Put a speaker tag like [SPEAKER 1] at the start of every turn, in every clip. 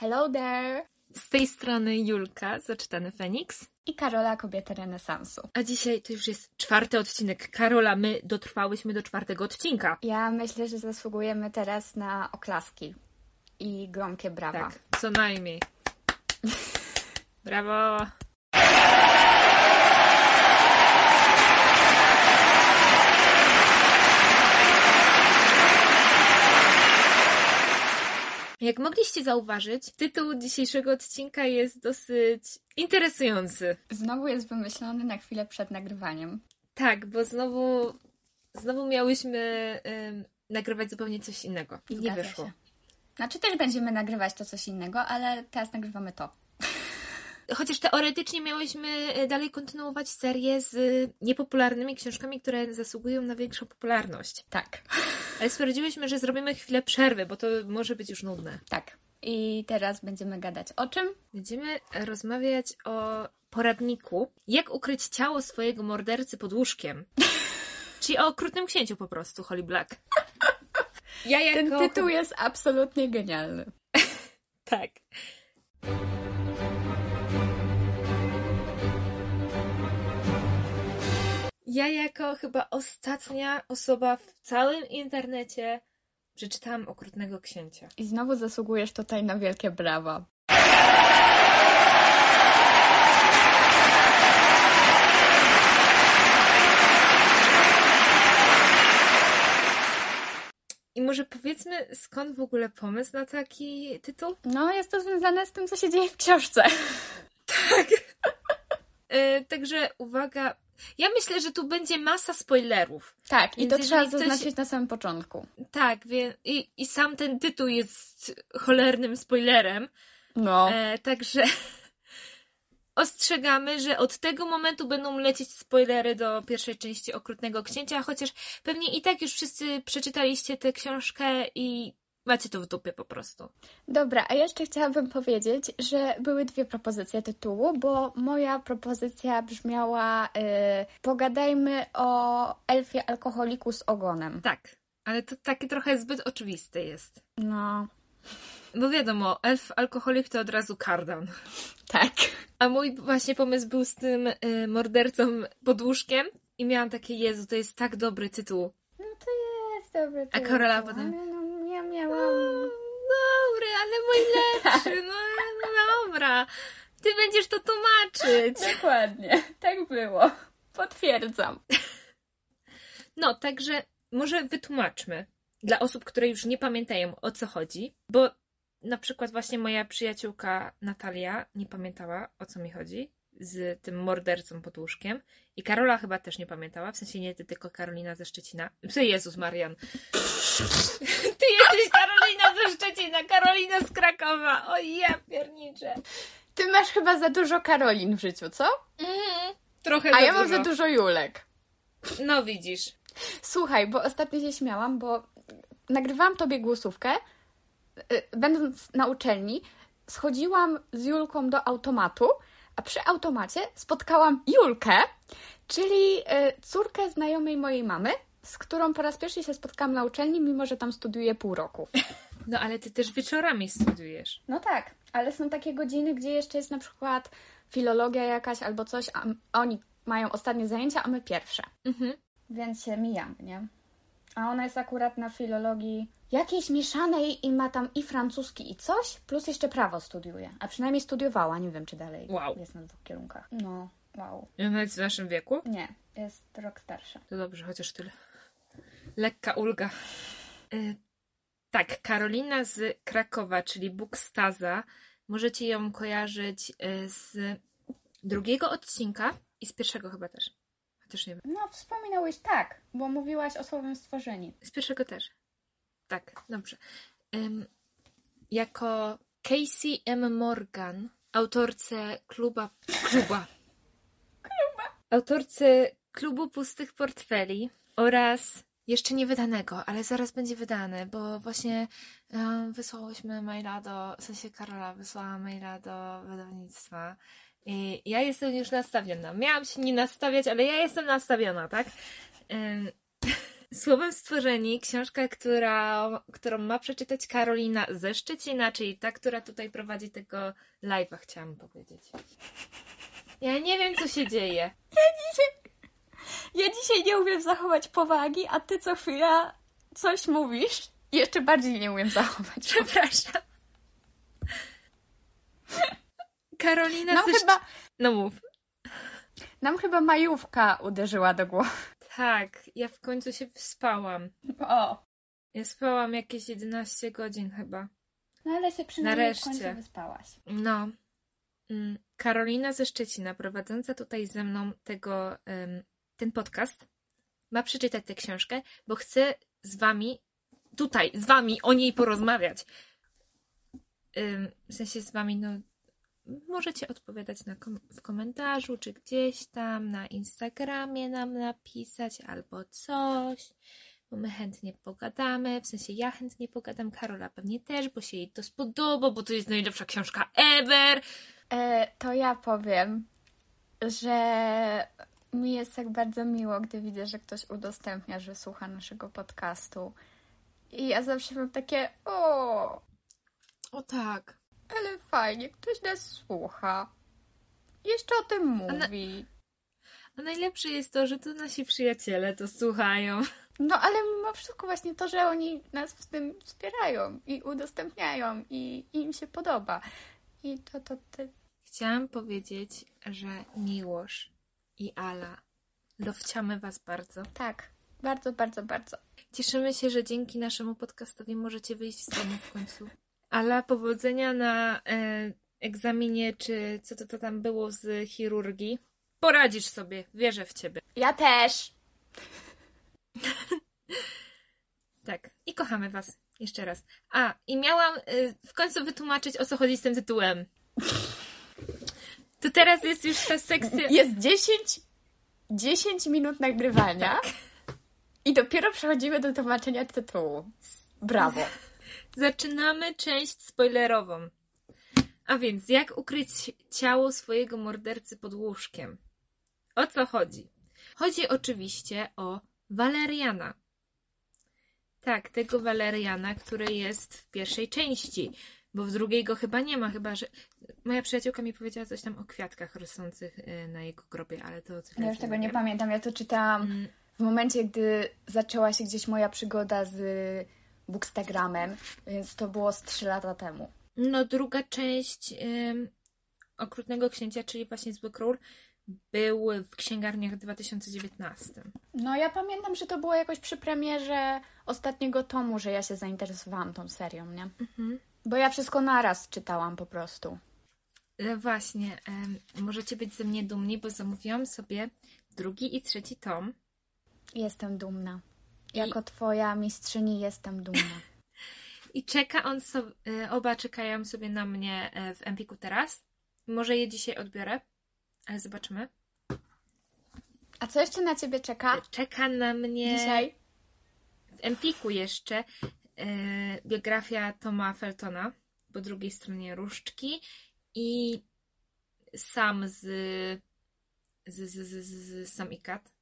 [SPEAKER 1] Hello there!
[SPEAKER 2] Z tej strony Julka, zaczytany Feniks.
[SPEAKER 1] I Karola, kobieta renesansu.
[SPEAKER 2] A dzisiaj to już jest czwarty odcinek. Karola, my dotrwałyśmy do czwartego odcinka.
[SPEAKER 1] Ja myślę, że zasługujemy teraz na oklaski i gromkie brawa.
[SPEAKER 2] Tak, co najmniej. Brawo! Jak mogliście zauważyć, tytuł dzisiejszego odcinka jest dosyć interesujący.
[SPEAKER 1] Znowu jest wymyślony na chwilę przed nagrywaniem.
[SPEAKER 2] Tak, bo znowu, znowu miałyśmy ym, nagrywać zupełnie coś innego. I nie
[SPEAKER 1] Zgadza
[SPEAKER 2] wyszło.
[SPEAKER 1] się. Znaczy też będziemy nagrywać to coś innego, ale teraz nagrywamy to.
[SPEAKER 2] Chociaż teoretycznie miałyśmy e, dalej kontynuować serię z e, niepopularnymi książkami, które zasługują na większą popularność.
[SPEAKER 1] Tak.
[SPEAKER 2] Ale stwierdziłyśmy, że zrobimy chwilę przerwy, bo to może być już nudne.
[SPEAKER 1] Tak. I teraz będziemy gadać o czym?
[SPEAKER 2] Będziemy rozmawiać o poradniku, jak ukryć ciało swojego mordercy pod łóżkiem. Czyli o okrutnym księciu po prostu, Holly Black. Ja jako...
[SPEAKER 1] Ten tytuł jest absolutnie genialny.
[SPEAKER 2] Tak. Ja jako chyba ostatnia osoba w całym internecie przeczytałam Okrutnego Księcia.
[SPEAKER 1] I znowu zasługujesz tutaj na wielkie brawa.
[SPEAKER 2] I może powiedzmy, skąd w ogóle pomysł na taki tytuł?
[SPEAKER 1] No, jest to związane z tym, co się dzieje w książce.
[SPEAKER 2] E, także uwaga, ja myślę, że tu będzie masa spoilerów.
[SPEAKER 1] Tak, i to trzeba
[SPEAKER 2] ktoś-
[SPEAKER 1] zaznaczyć na samym początku.
[SPEAKER 2] Tak, wie, i, i sam ten tytuł jest cholernym spoilerem.
[SPEAKER 1] No.
[SPEAKER 2] E, także ostrzegamy, że od tego momentu będą lecieć spoilery do pierwszej części Okrutnego Księcia, chociaż pewnie i tak już wszyscy przeczytaliście tę książkę i macie to w dupie po prostu.
[SPEAKER 1] Dobra, a jeszcze chciałabym powiedzieć, że były dwie propozycje tytułu, bo moja propozycja brzmiała y, Pogadajmy o elfie alkoholiku z ogonem.
[SPEAKER 2] Tak, ale to takie trochę zbyt oczywiste jest.
[SPEAKER 1] No,
[SPEAKER 2] Bo wiadomo, elf alkoholik to od razu kardan.
[SPEAKER 1] tak.
[SPEAKER 2] A mój właśnie pomysł był z tym y, mordercą pod łóżkiem i miałam takie, Jezu, to jest tak dobry tytuł.
[SPEAKER 1] No to jest dobry
[SPEAKER 2] A
[SPEAKER 1] tytuł,
[SPEAKER 2] Karola potem-
[SPEAKER 1] ale no, ja miałam...
[SPEAKER 2] Dobry, ale mój lepszy, no, no dobra. Ty będziesz to tłumaczyć.
[SPEAKER 1] Dokładnie, tak było. Potwierdzam.
[SPEAKER 2] No, także może wytłumaczmy dla osób, które już nie pamiętają o co chodzi, bo na przykład właśnie moja przyjaciółka Natalia nie pamiętała o co mi chodzi z tym mordercą pod łóżkiem i Karola chyba też nie pamiętała, w sensie nie ty, tylko Karolina ze Szczecina. Psy Jezus Marian. Ty jesteś Karolina ze Szczecina, Karolina z Krakowa. O ja pierniczę.
[SPEAKER 1] Ty masz chyba za dużo Karolin w życiu, co?
[SPEAKER 2] Mhm. Trochę
[SPEAKER 1] A ja mam
[SPEAKER 2] dużo.
[SPEAKER 1] za dużo Julek.
[SPEAKER 2] No widzisz.
[SPEAKER 1] Słuchaj, bo ostatnio się śmiałam, bo nagrywałam tobie głosówkę, y, będąc na uczelni, schodziłam z Julką do automatu, a przy automacie spotkałam Julkę, czyli y, córkę znajomej mojej mamy, z którą po raz pierwszy się spotkałam na uczelni, mimo że tam studiuję pół roku.
[SPEAKER 2] No ale ty też wieczorami studiujesz.
[SPEAKER 1] No tak, ale są takie godziny, gdzie jeszcze jest na przykład filologia jakaś albo coś, a oni mają ostatnie zajęcia, a my pierwsze.
[SPEAKER 2] Mhm.
[SPEAKER 1] Więc się mijamy, nie? A ona jest akurat na filologii jakiejś mieszanej i ma tam i francuski i coś, plus jeszcze prawo studiuje. A przynajmniej studiowała, nie wiem czy dalej
[SPEAKER 2] Wow.
[SPEAKER 1] jest na dwóch kierunkach. No, wow.
[SPEAKER 2] I ona jest w naszym wieku?
[SPEAKER 1] Nie, jest rok starsza.
[SPEAKER 2] To dobrze, chociaż tyle. Lekka ulga. Y, tak, Karolina z Krakowa, czyli Bukstaza. Możecie ją kojarzyć y, z drugiego odcinka i z pierwszego chyba też. Nie wiem.
[SPEAKER 1] No, wspominałeś tak, bo mówiłaś o słowem stworzeni.
[SPEAKER 2] Z pierwszego też. Tak, dobrze. Ym, jako Casey M. Morgan, autorce kluba. Kluba. Kluba. Autorce klubu pustych portfeli oraz jeszcze nie wydanego, ale zaraz będzie wydane, bo właśnie um, wysłałyśmy maila do, w sensie Karola wysłała maila do wydawnictwa. Ja jestem już nastawiona. Miałam się nie nastawiać, ale ja jestem nastawiona, tak? Słowem stworzeni, książka, która, którą ma przeczytać Karolina ze Szczecina, czyli ta, która tutaj prowadzi tego live'a, chciałam powiedzieć. Ja nie wiem, co się dzieje.
[SPEAKER 1] Ja dzisiaj nie umiem zachować powagi, a ty co chwila coś mówisz. Jeszcze bardziej nie umiem zachować.
[SPEAKER 2] Przepraszam. Karolina
[SPEAKER 1] Nam
[SPEAKER 2] ze
[SPEAKER 1] chyba,
[SPEAKER 2] No mów.
[SPEAKER 1] nam chyba majówka uderzyła do głowy.
[SPEAKER 2] Tak, ja w końcu się wyspałam.
[SPEAKER 1] O.
[SPEAKER 2] Ja spałam jakieś 11 godzin chyba.
[SPEAKER 1] No ale się przynajmniej
[SPEAKER 2] Nareszcie.
[SPEAKER 1] w końcu wyspałaś.
[SPEAKER 2] No. Mm, Karolina ze Szczecina, prowadząca tutaj ze mną tego, ten podcast, ma przeczytać tę książkę, bo chce z wami, tutaj, z wami o niej porozmawiać. W sensie z wami, no, możecie odpowiadać na kom- w komentarzu, czy gdzieś tam, na Instagramie nam napisać, albo coś, bo my chętnie pogadamy, w sensie ja chętnie pogadam, Karola pewnie też, bo się jej to spodoba, bo to jest najlepsza książka ever.
[SPEAKER 1] E, to ja powiem, że mi jest tak bardzo miło, gdy widzę, że ktoś udostępnia, że słucha naszego podcastu. I ja zawsze mam takie, o,
[SPEAKER 2] O tak.
[SPEAKER 1] Ale fajnie, ktoś nas słucha. Jeszcze o tym mówi.
[SPEAKER 2] A najlepsze jest to, że to nasi przyjaciele to słuchają.
[SPEAKER 1] No ale mimo wszystko właśnie to, że oni nas w tym wspierają i udostępniają i, i im się podoba. I to, to, to...
[SPEAKER 2] Chciałam powiedzieć, że Miłosz i Ala lowciamy was bardzo.
[SPEAKER 1] Tak, bardzo, bardzo, bardzo.
[SPEAKER 2] Cieszymy się, że dzięki naszemu podcastowi możecie wyjść z domu w końcu. Ala, powodzenia na e, egzaminie, czy co to, to tam było z chirurgii. Poradzisz sobie, wierzę w ciebie.
[SPEAKER 1] Ja też!
[SPEAKER 2] Tak, i kochamy was. Jeszcze raz. A, i miałam y, w końcu wytłumaczyć, o co chodzi z tym tytułem. To teraz jest już ta sekcja...
[SPEAKER 1] Jest 10, 10 minut nagrywania i dopiero przechodzimy do tłumaczenia tytułu. Brawo.
[SPEAKER 2] Zaczynamy część spoilerową. A więc, jak ukryć ciało swojego mordercy pod łóżkiem? O co chodzi? Chodzi oczywiście o Waleriana. Tak, tego Waleriana, który jest w pierwszej części, bo w drugiej go chyba nie ma, chyba że. Moja przyjaciółka mi powiedziała coś tam o kwiatkach rosnących y, na jego grobie, ale to.
[SPEAKER 1] Ja już tego nie
[SPEAKER 2] wiem.
[SPEAKER 1] pamiętam. Ja to czytałam
[SPEAKER 2] Mm,
[SPEAKER 1] w momencie, gdy zaczęła się gdzieś moja przygoda z Bookstagramem, więc to było z 3 lata temu.
[SPEAKER 2] No, druga część ym, Okrutnego Księcia, czyli właśnie Zły Król, był w księgarniach w 2019.
[SPEAKER 1] No ja pamiętam, że to było jakoś przy premierze ostatniego tomu, że ja się zainteresowałam tą serią, nie?
[SPEAKER 2] Mhm.
[SPEAKER 1] Bo ja wszystko naraz czytałam po prostu.
[SPEAKER 2] E, Właśnie, możecie być ze mnie dumni, bo zamówiłam sobie drugi i trzeci tom.
[SPEAKER 1] Jestem dumna. Jako twoja mistrzyni jestem dumna.
[SPEAKER 2] I czeka on sobie, oba czekają sobie na mnie e, w Empiku teraz. Może je dzisiaj odbiorę, ale zobaczymy.
[SPEAKER 1] A co jeszcze na ciebie czeka
[SPEAKER 2] Czeka na mnie
[SPEAKER 1] dzisiaj?
[SPEAKER 2] w Empiku jeszcze e, biografia Toma Feltona po drugiej stronie różdżki i sam z, z, z, z, z, z Sam i Kat,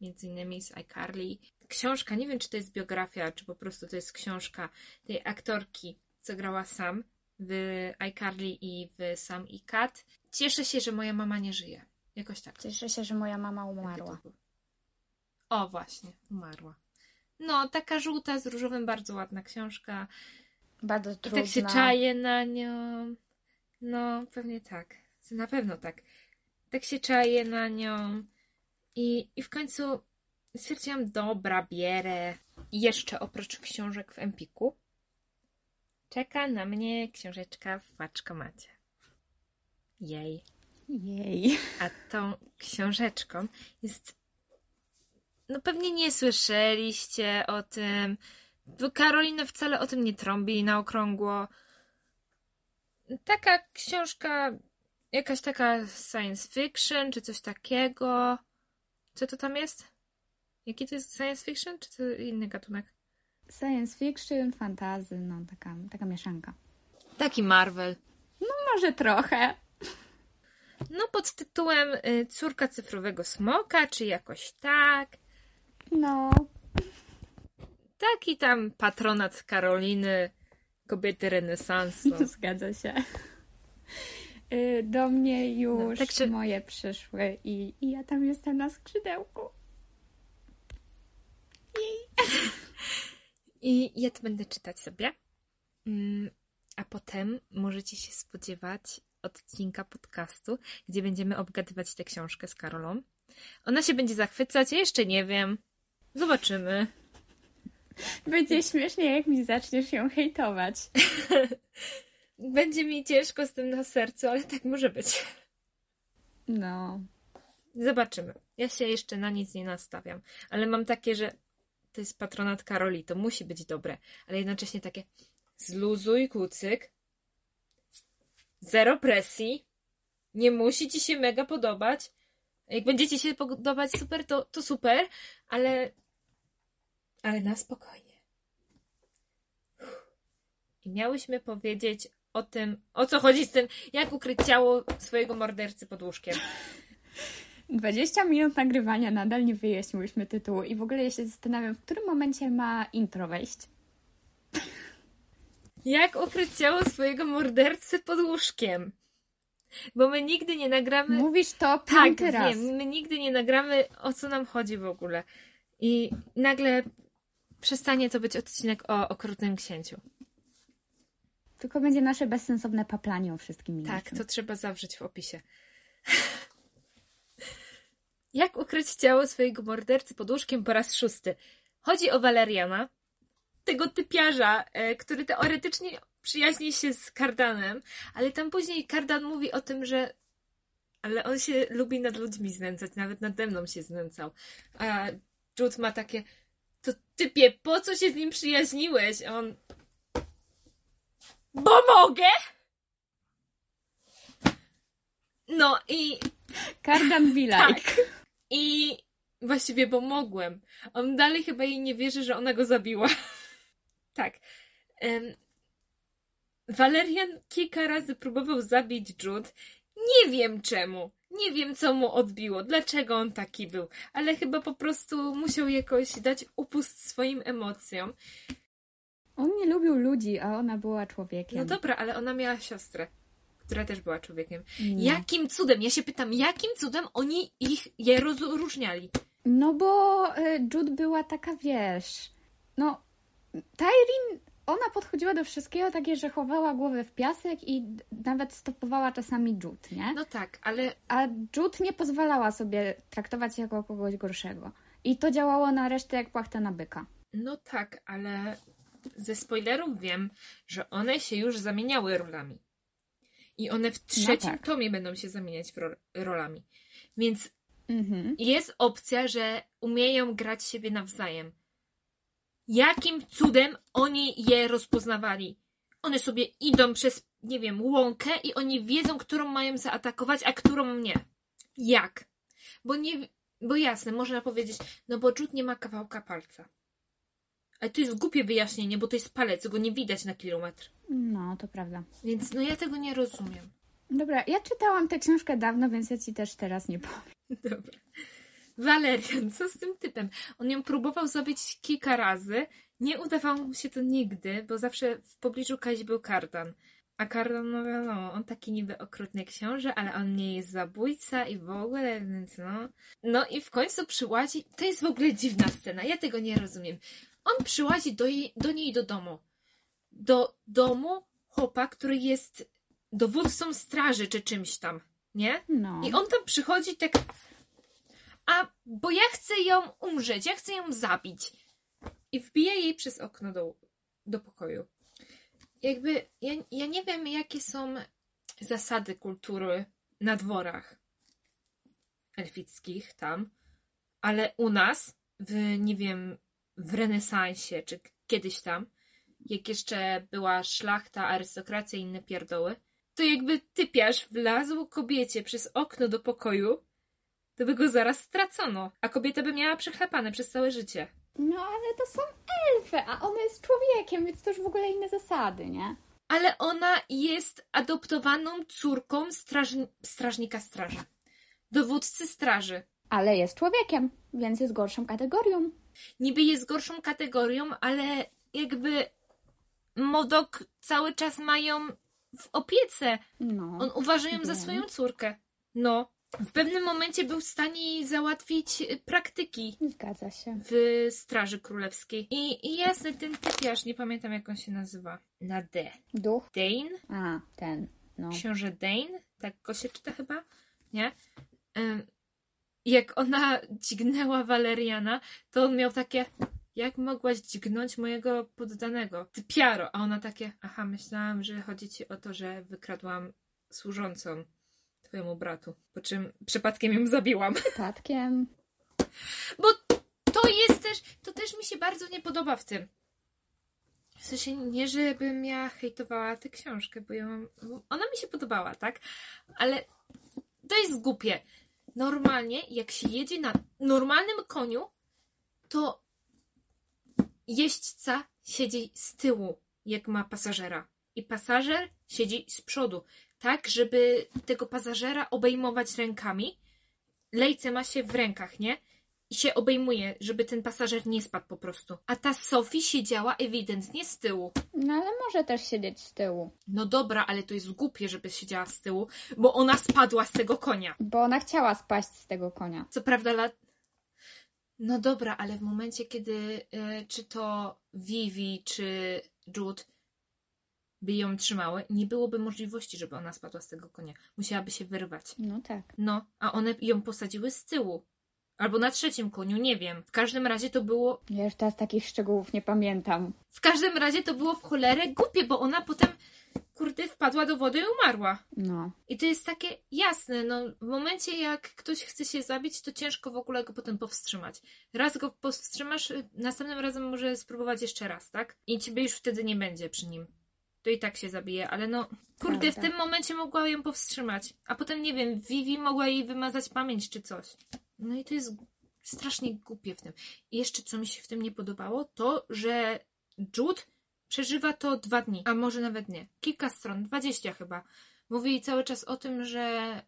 [SPEAKER 2] między innymi z iCarly. Książka, nie wiem czy to jest biografia, czy po prostu to jest książka tej aktorki, co grała Sam w iCarly i w Sam i Kat. Cieszę się, że moja mama nie żyje. Jakoś tak.
[SPEAKER 1] Cieszę się, że moja mama umarła.
[SPEAKER 2] O, właśnie, umarła. No, taka żółta z różowym, bardzo ładna książka.
[SPEAKER 1] Bardzo
[SPEAKER 2] I
[SPEAKER 1] trudna.
[SPEAKER 2] tak się czaję na nią. No, pewnie tak. Na pewno tak. Tak się czaję na nią. I, i w końcu stwierdziłam, dobra, bierę. Jeszcze oprócz książek w Empiku czeka na mnie książeczka w paczkomacie. Jej.
[SPEAKER 1] Jej.
[SPEAKER 2] A tą książeczką jest. No pewnie nie słyszeliście o tym. Karolina wcale o tym nie trąbi na okrągło. Taka książka, jakaś taka science fiction, czy coś takiego. Co to tam jest? Jaki to jest science fiction, czy to inny gatunek?
[SPEAKER 1] Science fiction, fantazy, no taka, taka mieszanka.
[SPEAKER 2] Taki Marvel.
[SPEAKER 1] Może trochę.
[SPEAKER 2] No pod tytułem y, Córka cyfrowego smoka, czy jakoś tak.
[SPEAKER 1] No.
[SPEAKER 2] Taki tam patronat Karoliny, kobiety renesansu.
[SPEAKER 1] Zgadza się. Y, Do mnie już
[SPEAKER 2] No, także-
[SPEAKER 1] moje przyszły i, i ja tam jestem na skrzydełku.
[SPEAKER 2] I ja to będę czytać sobie. Mm, A potem możecie się spodziewać odcinka podcastu, gdzie będziemy obgadywać tę książkę z Karolą. Ona się będzie zachwycać, ja jeszcze nie wiem. Zobaczymy.
[SPEAKER 1] Będzie śmiesznie, jak mi zaczniesz ją hejtować.
[SPEAKER 2] Będzie mi ciężko z tym na sercu, ale tak może być.
[SPEAKER 1] No.
[SPEAKER 2] Zobaczymy. Ja się jeszcze na nic nie nastawiam, ale mam takie, że to jest patronat Karoli, to musi być dobre, ale jednocześnie takie zluzuj kucyk, zero presji, nie musi ci się mega podobać. Jak będziecie się podobać super, to, to super, ale ale na spokojnie. I miałyśmy powiedzieć o tym, o co chodzi z tym, jak ukryć ciało swojego mordercy pod łóżkiem.
[SPEAKER 1] 20 minut nagrywania, nadal nie wyjaśniłyśmy tytułu i w ogóle ja się zastanawiam, w którym momencie ma intro wejść.
[SPEAKER 2] Jak ukryć ciało swojego mordercy pod łóżkiem? Bo my nigdy nie nagramy.
[SPEAKER 1] Mówisz to
[SPEAKER 2] tak,
[SPEAKER 1] piąty raz.
[SPEAKER 2] wiem, my nigdy nie nagramy o co nam chodzi w ogóle. I nagle przestanie to być odcinek o okrutnym księciu.
[SPEAKER 1] Tylko będzie nasze bezsensowne paplanie o wszystkim
[SPEAKER 2] Tak, to trzeba zawrzeć w opisie. Jak ukryć ciało swojego mordercy pod łóżkiem po raz szósty? Chodzi o Waleriana, tego typiarza, e, który teoretycznie przyjaźni się z Kardanem, ale tam później Kardan mówi o tym, że ale on się lubi nad ludźmi znęcać, nawet nade mną się znęcał. A Jude ma takie to typie, po co się z nim przyjaźniłeś? A on bo mogę! No i
[SPEAKER 1] Kardan be like.
[SPEAKER 2] tak. I właściwie pomogłem. On dalej chyba jej nie wierzy, że ona go zabiła. tak. Em, Valerian kilka razy próbował zabić Jude. Nie wiem czemu. Nie wiem, co mu odbiło, dlaczego on taki był, ale chyba po prostu musiał jakoś dać upust swoim emocjom.
[SPEAKER 1] On nie lubił ludzi, a ona była człowiekiem.
[SPEAKER 2] No dobra, ale ona miała siostrę, która też była człowiekiem.
[SPEAKER 1] Nie.
[SPEAKER 2] Jakim cudem? Ja się pytam, jakim cudem oni ich je rozróżniali?
[SPEAKER 1] No bo y, Jude była taka, wiesz... No, Tyrin, ona podchodziła do wszystkiego takie, że chowała głowę w piasek i nawet stopowała czasami Jude, nie?
[SPEAKER 2] No tak, ale
[SPEAKER 1] A Jude nie pozwalała sobie traktować jako kogoś gorszego. I to działało na resztę jak płachta na byka.
[SPEAKER 2] No tak, ale ze spoilerów wiem, że one się już zamieniały rolami. I one w trzecim
[SPEAKER 1] tak.
[SPEAKER 2] tomie będą się zamieniać ro- rolami. Więc
[SPEAKER 1] Mhm.
[SPEAKER 2] jest opcja, że umieją grać siebie nawzajem. Jakim cudem oni je rozpoznawali? One sobie idą przez, nie wiem, łąkę i oni wiedzą, którą mają zaatakować, a którą nie. Jak? Bo nie, bo jasne, można powiedzieć, no bo Jude nie ma kawałka palca. Ale to jest głupie wyjaśnienie, bo to jest palec, go nie widać na kilometr.
[SPEAKER 1] No, to prawda.
[SPEAKER 2] Więc no ja tego nie rozumiem.
[SPEAKER 1] Dobra, ja czytałam tę książkę dawno, więc ja ci też teraz nie powiem.
[SPEAKER 2] Dobra. Walerian, co z tym typem? On ją próbował zabić kilka razy. Nie udawało mu się to nigdy, bo zawsze w pobliżu Kazi był Kardan. A Kardan, no wiadomo, on taki niby okrutny książę, ale on nie jest zabójca i w ogóle, więc no. No i w końcu przyłazi. To jest w ogóle dziwna scena, ja tego nie rozumiem. On przyłazi do, jej, do niej do domu. Do domu chłopa, który jest dowódcą straży czy czymś tam, nie?
[SPEAKER 1] No.
[SPEAKER 2] I on tam przychodzi tak. A, bo ja chcę ją umrzeć, ja chcę ją zabić. I wbija jej przez okno do, do pokoju. Jakby, ja, ja nie wiem, jakie są zasady kultury na dworach elfickich tam, ale u nas, w, nie wiem, w renesansie, czy kiedyś tam, jak jeszcze była szlachta, arystokracja i inne pierdoły, to jakby typiarz wlazł kobiecie przez okno do pokoju, to by go zaraz stracono, a kobieta by miała przechlapane przez całe życie.
[SPEAKER 1] No, ale to są elfy, a ona jest człowiekiem, więc to już w ogóle inne zasady, nie?
[SPEAKER 2] Ale ona jest adoptowaną córką strażni- strażnika straży. Dowódcy straży.
[SPEAKER 1] Ale jest człowiekiem, więc jest gorszą kategorią.
[SPEAKER 2] Niby jest gorszą kategorią, ale jakby Modok cały czas mają w opiece.
[SPEAKER 1] No.
[SPEAKER 2] On uważa ją za
[SPEAKER 1] wiem.
[SPEAKER 2] swoją córkę. No. W pewnym momencie był w stanie jej załatwić y, praktyki
[SPEAKER 1] Zgadza się.
[SPEAKER 2] w Straży Królewskiej. I, i jasne, ten typiarz, nie pamiętam jak on się nazywa. Na D.
[SPEAKER 1] Duch?
[SPEAKER 2] Dane?
[SPEAKER 1] A, ten. No.
[SPEAKER 2] Książę Dane? Tak go się czyta chyba? Nie? Ym, jak ona dźgnęła Waleriana, to on miał takie jak mogłaś dźgnąć mojego poddanego? Ty piaro! A ona takie, aha, myślałam, że chodzi ci o to, że wykradłam służącą twojemu bratu. Po czym przypadkiem ją zabiłam.
[SPEAKER 1] Przypadkiem.
[SPEAKER 2] Bo to jest też, to też mi się bardzo nie podoba w tym. W sensie nie, żebym ja hejtowała tę książkę, bo ją, bo ona mi się podobała, tak? Ale to jest głupie. Normalnie, jak się jedzie na normalnym koniu, to jeźdźca siedzi z tyłu, jak ma pasażera. I pasażer siedzi z przodu, tak, żeby tego pasażera obejmować rękami. Lejce ma się w rękach, nie? I się obejmuje, żeby ten pasażer nie spadł po prostu. A ta Sophie siedziała ewidentnie z tyłu.
[SPEAKER 1] No ale może też siedzieć z tyłu.
[SPEAKER 2] No dobra, ale to jest głupie, żeby siedziała z tyłu, bo ona spadła z tego konia.
[SPEAKER 1] Bo ona chciała spaść z tego konia.
[SPEAKER 2] Co prawda, lat... no dobra, ale w momencie, kiedy e, czy to Vivi, czy Jude by ją trzymały, nie byłoby możliwości, żeby ona spadła z tego konia. Musiałaby się wyrwać.
[SPEAKER 1] No tak.
[SPEAKER 2] No, a one ją posadziły z tyłu. Albo na trzecim koniu, nie wiem. W każdym razie to było.
[SPEAKER 1] Ja już teraz takich szczegółów nie pamiętam.
[SPEAKER 2] W każdym razie to było w cholerę głupie, bo ona potem, kurde, wpadła do wody i umarła.
[SPEAKER 1] No.
[SPEAKER 2] I to jest takie jasne, no w momencie jak ktoś chce się zabić, to ciężko w ogóle go potem powstrzymać. Raz go powstrzymasz, y, następnym razem może spróbować jeszcze raz, tak? I ciebie już wtedy nie będzie przy nim. To i tak się zabije, ale no, kurde, w tym momencie mogła ją powstrzymać. A potem, nie wiem, Vivi mogła jej wymazać pamięć czy coś. No i to jest strasznie głupie w tym. I jeszcze co mi się w tym nie podobało, to, że Jude przeżywa to dwa dni, a może nawet nie. Kilka stron, dwadzieścia chyba. Mówi cały czas o tym, że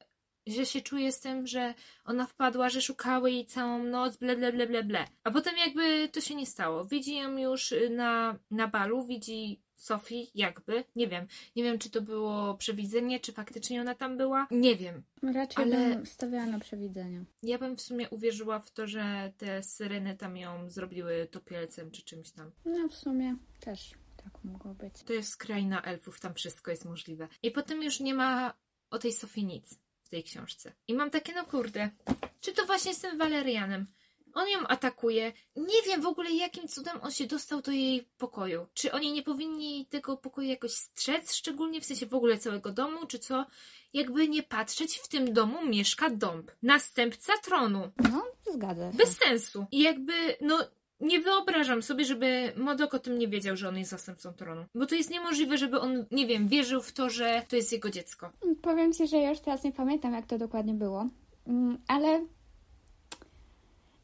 [SPEAKER 2] że się czuje z tym, że ona wpadła, że szukały jej całą noc, ble, ble, ble, ble, ble. A potem jakby to się nie stało. Widzi ją już na, na balu, widzi Sofii jakby, nie wiem. Nie wiem, czy to było przewidzenie, czy faktycznie ona tam była. Nie wiem.
[SPEAKER 1] Raczej
[SPEAKER 2] Ale-
[SPEAKER 1] bym stawiała na przewidzenie.
[SPEAKER 2] Ja bym w sumie uwierzyła w to, że te syreny tam ją zrobiły topielcem czy czymś tam.
[SPEAKER 1] No w sumie też tak mogło być.
[SPEAKER 2] To jest kraina elfów, tam wszystko jest możliwe. I potem już nie ma o tej Sofii nic w tej książce. I mam takie, no kurde, czy to właśnie z tym Walerianem? On ją atakuje. Nie wiem w ogóle, jakim cudem on się dostał do jej pokoju. Czy oni nie powinni tego pokoju jakoś strzec, szczególnie w sensie w ogóle całego domu, czy co? Jakby nie patrzeć, w tym domu mieszka dąb. Następca tronu.
[SPEAKER 1] No, zgadza się.
[SPEAKER 2] Bez sensu. I jakby, no, nie wyobrażam sobie, żeby Modok o tym nie wiedział, że on jest zastępcą tronu. Bo to jest niemożliwe, żeby on, nie wiem, wierzył w to, że to jest jego dziecko.
[SPEAKER 1] Powiem Ci, że ja już teraz nie pamiętam, jak to dokładnie było. Mm, Ale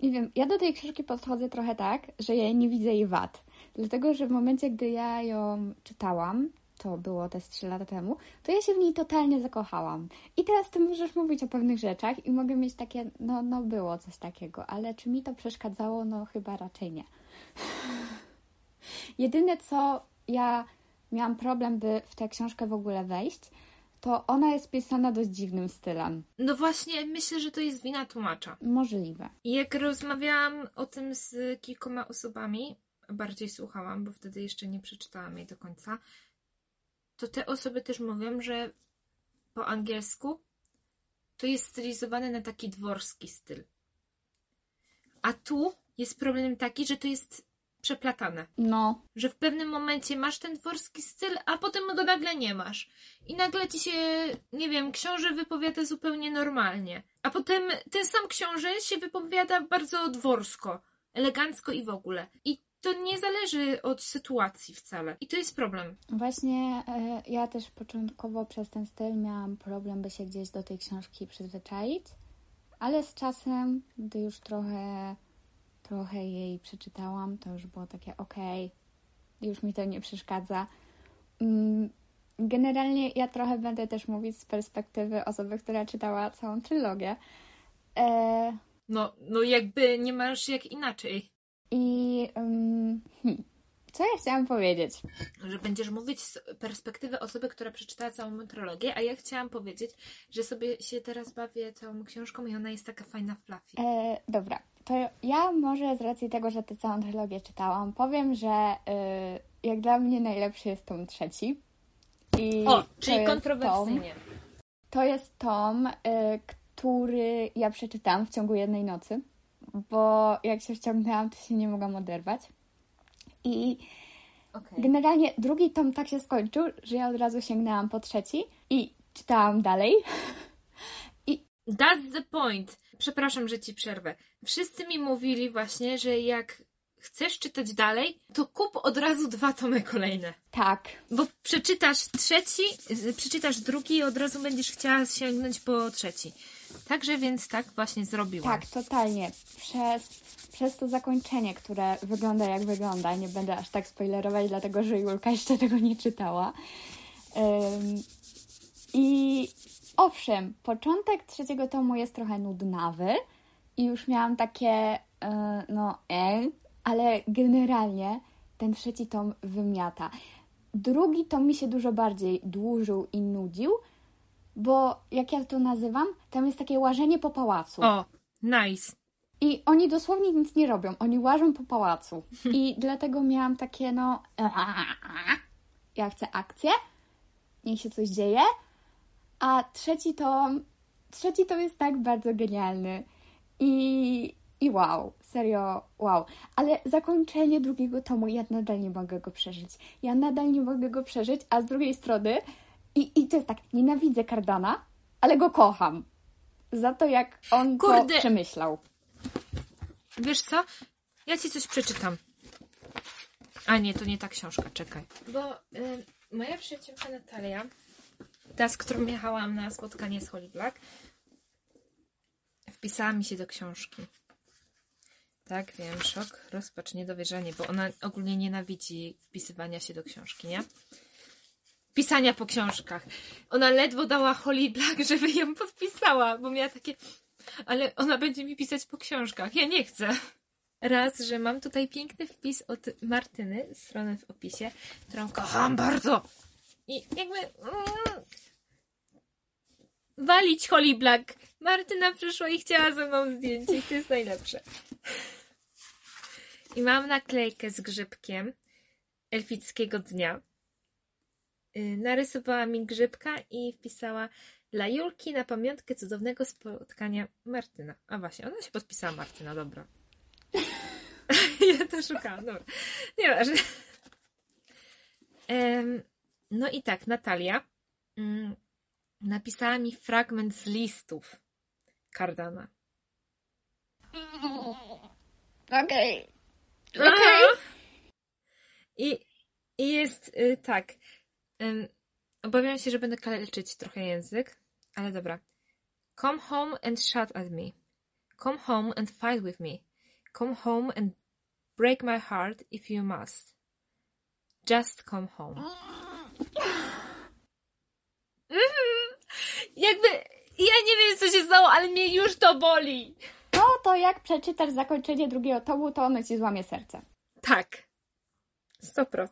[SPEAKER 1] nie wiem, ja do tej książki podchodzę trochę tak, że ja nie widzę jej wad. Dlatego, że w momencie, gdy ja ją czytałam, to było te z 3 lata temu, to ja się w niej totalnie zakochałam. I teraz ty możesz mówić o pewnych rzeczach i mogę mieć takie, no, no było coś takiego, ale czy mi to przeszkadzało? No chyba raczej nie. Jedyne co ja miałam problem, by w tę książkę w ogóle wejść, to ona jest pisana dość dziwnym stylem.
[SPEAKER 2] No właśnie, myślę, że to jest wina tłumacza.
[SPEAKER 1] Możliwe.
[SPEAKER 2] Jak rozmawiałam o tym z kilkoma osobami, bardziej słuchałam, bo wtedy jeszcze nie przeczytałam jej do końca, to te osoby też mówią, że po angielsku to jest stylizowane na taki dworski styl. A tu jest problem taki, że to jest przeplatane.
[SPEAKER 1] No,
[SPEAKER 2] Że w pewnym momencie masz ten dworski styl, a potem go nagle nie masz. I nagle ci się, nie wiem, książę wypowiada zupełnie normalnie. A potem ten sam książę się wypowiada bardzo dworsko, elegancko i w ogóle. I to nie zależy od sytuacji wcale. I to jest problem.
[SPEAKER 1] właśnie e, ja też początkowo przez ten styl miałam problem, by się gdzieś do tej książki przyzwyczaić, ale z czasem, gdy już trochę, trochę jej przeczytałam, to już było takie okej, już mi to nie przeszkadza. Mm, Generalnie ja trochę będę też mówić z perspektywy osoby, która czytała całą trylogię. E,
[SPEAKER 2] No, no jakby nie masz jak inaczej.
[SPEAKER 1] I um, hmm, co ja chciałam powiedzieć?
[SPEAKER 2] Że będziesz mówić z perspektywy osoby, która przeczytała całą trologię, a ja chciałam powiedzieć, że sobie się teraz bawię całą książką i ona jest taka fajna fluffy.
[SPEAKER 1] E, dobra, to ja może z racji tego, że tę całą trylogię czytałam, powiem, że y, jak dla mnie najlepszy jest tom trzeci. I
[SPEAKER 2] O, czyli kontrowersyjnie.
[SPEAKER 1] Tom, to jest tom, y, który ja przeczytałam w ciągu jednej nocy, bo jak się wciągnęłam, to się nie mogłam oderwać. I
[SPEAKER 2] Okej.
[SPEAKER 1] generalnie drugi tom tak się skończył, że ja od razu sięgnęłam po trzeci i czytałam dalej.
[SPEAKER 2] That's the point. Przepraszam, że ci przerwę. Wszyscy mi mówili właśnie, że jak chcesz czytać dalej, to kup od razu dwa tomy kolejne.
[SPEAKER 1] Tak,
[SPEAKER 2] Bo przeczytasz trzeci, przeczytasz drugi i od razu będziesz chciała sięgnąć po trzeci. Także więc tak właśnie zrobiłam.
[SPEAKER 1] Tak, totalnie. Przez, przez to zakończenie, które wygląda jak wygląda, nie będę aż tak spoilerować, dlatego że Julka jeszcze tego nie czytała. Ym, I owszem, początek trzeciego tomu jest trochę nudnawy i już miałam takie, yy, no, e, ale generalnie ten trzeci tom wymiata. Drugi tom mi się dużo bardziej dłużył i nudził, bo jak ja to nazywam, tam jest takie łażenie po pałacu.
[SPEAKER 2] O, nice.
[SPEAKER 1] I oni dosłownie nic nie robią, oni łażą po pałacu. I dlatego miałam takie, no. Ja chcę akcję, niech się coś dzieje. A trzeci tom. Trzeci tom jest tak bardzo genialny. I, i wow, serio, wow. Ale zakończenie drugiego tomu, ja nadal nie mogę go przeżyć. Ja nadal nie mogę go przeżyć, a z drugiej strony. I, i to jest tak, nienawidzę Cardana, ale go kocham. Za to, jak on
[SPEAKER 2] Kurde.
[SPEAKER 1] to przemyślał.
[SPEAKER 2] Wiesz co? Ja ci coś przeczytam. A nie, to nie ta książka, czekaj. Bo y, moja przyjaciółka Natalia, ta, z którą jechałam na spotkanie z Holly Black, wpisała mi się do książki. Tak, wiem, szok, rozpacz, niedowierzanie, bo ona ogólnie nienawidzi wpisywania się do książki, nie? Pisania po książkach. Ona ledwo dała Holly Black, żeby ją podpisała, bo miała takie ale ona będzie mi pisać po książkach. Ja nie chcę. Raz, że mam tutaj piękny wpis od Martyny, stronę w opisie, którą kocham bardzo. I jakby. Mm, walić Holly Black. Martyna przyszła i chciała ze mną zdjęcie, i to jest najlepsze. I mam naklejkę z grzybkiem elfickiego dnia. Y, Narysowała mi grzybka i wpisała dla Julki na pamiątkę cudownego spotkania Martyna. A właśnie, ona się podpisała Martyna, dobra. ja to szukałam, dobra. Nieważne. No i tak, Natalia mm, napisała mi fragment z listów Cardana.
[SPEAKER 1] Okej.
[SPEAKER 2] Okej. I, I jest y, tak. Ym, obawiam się, że będę kaleczyć trochę język, ale dobra. Come home and shout at me. Come home and fight with me. Come home and break my heart if you must. Just come home. Mhm. Jakby, ja nie wiem, co się stało, ale mnie już to boli.
[SPEAKER 1] No to jak przeczytasz zakończenie drugiego tomu, to ono ci złamie serce.
[SPEAKER 2] Tak. 100%.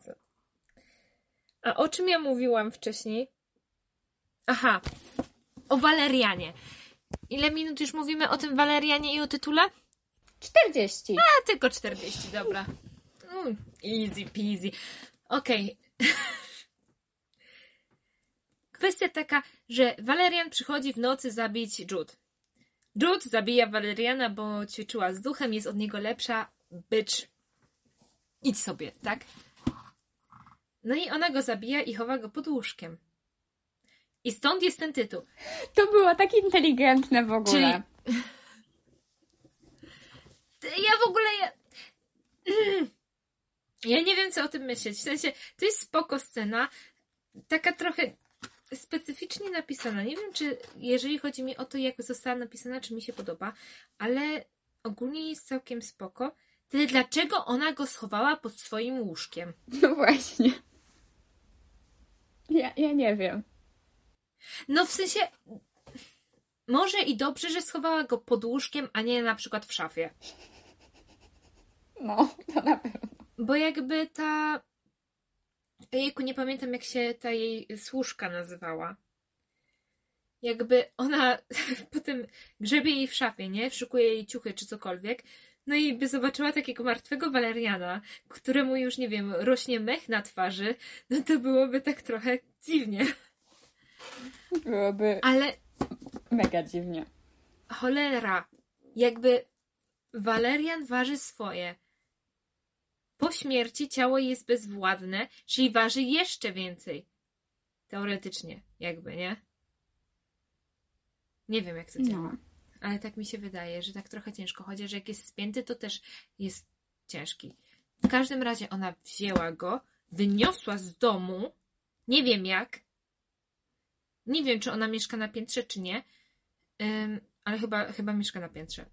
[SPEAKER 2] A o czym ja mówiłam wcześniej? Aha. O Walerianie. Ile minut już mówimy o tym Walerianie i o tytule?
[SPEAKER 1] 40.
[SPEAKER 2] A tylko 40, dobra. Mm, easy peasy. Okej. Kwestia taka, że Walerian przychodzi w nocy zabić Jude. Jude zabija Waleriana, bo ćwiczyła z duchem, jest od niego lepsza. Bitch. Idź sobie, tak? No i ona go zabija i chowa go pod łóżkiem. I stąd jest ten tytuł.
[SPEAKER 1] To było tak inteligentne w ogóle.
[SPEAKER 2] Ja w ogóle. Ja, ja nie wiem, co o tym myśleć. W sensie, to jest spoko scena. Taka trochę specyficznie napisana. Nie wiem, czy jeżeli chodzi mi o to, jak została napisana, czy mi się podoba, ale ogólnie jest całkiem spoko. Tyle dlaczego ona go schowała pod swoim łóżkiem?
[SPEAKER 1] No właśnie. Ja, ja nie wiem.
[SPEAKER 2] No w sensie. Może i dobrze, że schowała go pod łóżkiem, a nie na przykład w szafie.
[SPEAKER 1] No, to na pewno.
[SPEAKER 2] Bo jakby ta. Jejku, nie pamiętam jak się ta jej służka nazywała. Jakby ona potem grzebie jej w szafie, nie? Szykuje jej ciuchy czy cokolwiek. No i by zobaczyła takiego martwego Waleriana, któremu już, nie wiem, rośnie mech na twarzy, no to byłoby tak trochę dziwnie.
[SPEAKER 1] Byłoby
[SPEAKER 2] Ale
[SPEAKER 1] mega dziwnie.
[SPEAKER 2] cholera, jakby Walerian waży swoje. Po śmierci ciało jest bezwładne, czyli waży jeszcze więcej. Teoretycznie, jakby, nie? Nie wiem, jak to działa.
[SPEAKER 1] No.
[SPEAKER 2] Ale tak mi się wydaje, że tak trochę ciężko. Chociaż jak jest spięty, to też jest ciężki. W każdym razie ona wzięła go, wyniosła z domu. Nie wiem jak. Nie wiem, czy ona mieszka na piętrze, czy nie. Ym, ale chyba, chyba mieszka na piętrze.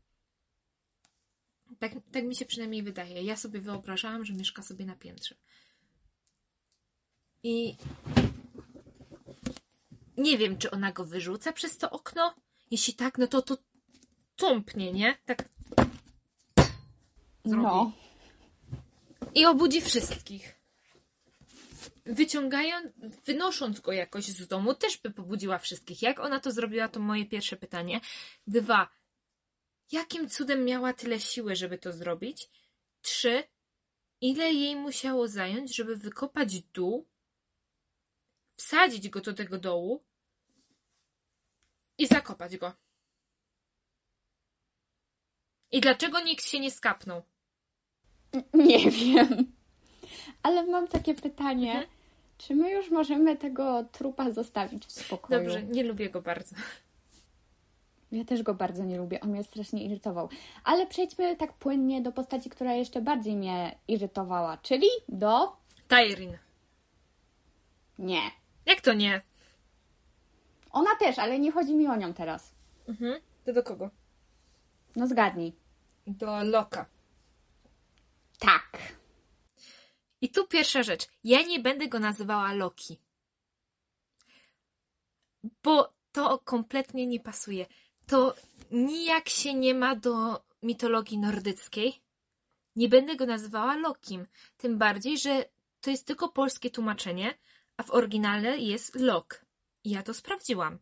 [SPEAKER 2] Tak, tak mi się przynajmniej wydaje. Ja sobie wyobrażałam, że mieszka sobie na piętrze. I nie wiem, czy ona go wyrzuca przez to okno. Jeśli tak, no to to tąpnie, nie? Tak. Zrobi.
[SPEAKER 1] No.
[SPEAKER 2] I obudzi wszystkich. Wyciągając, wynosząc go jakoś z domu, też by pobudziła wszystkich. Jak ona to zrobiła, to moje pierwsze pytanie. Dwa. Jakim cudem miała tyle siły, żeby to zrobić? Trzy. Ile jej musiało zająć, żeby wykopać dół, wsadzić go do tego dołu i zakopać go? I dlaczego nikt się nie skapnął?
[SPEAKER 1] Nie wiem. Ale mam takie pytanie.
[SPEAKER 2] Mhm.
[SPEAKER 1] Czy my już możemy tego trupa zostawić w spokoju?
[SPEAKER 2] Dobrze, nie lubię go bardzo.
[SPEAKER 1] Ja też go bardzo nie lubię. On mnie strasznie irytował. Ale przejdźmy tak płynnie do postaci, która jeszcze bardziej mnie irytowała, czyli do.
[SPEAKER 2] Tyrin.
[SPEAKER 1] Nie.
[SPEAKER 2] Jak to nie?
[SPEAKER 1] Ona też, ale nie chodzi mi o nią teraz.
[SPEAKER 2] Mhm. To do kogo?
[SPEAKER 1] No zgadnij.
[SPEAKER 2] Do Loka.
[SPEAKER 1] Tak.
[SPEAKER 2] I tu pierwsza rzecz. Ja nie będę go nazywała Loki. Bo to kompletnie nie pasuje. To nijak się nie ma do mitologii nordyckiej. Nie będę go nazywała Lokim. Tym bardziej, że to jest tylko polskie tłumaczenie, a w oryginale jest Lok. Ja to sprawdziłam.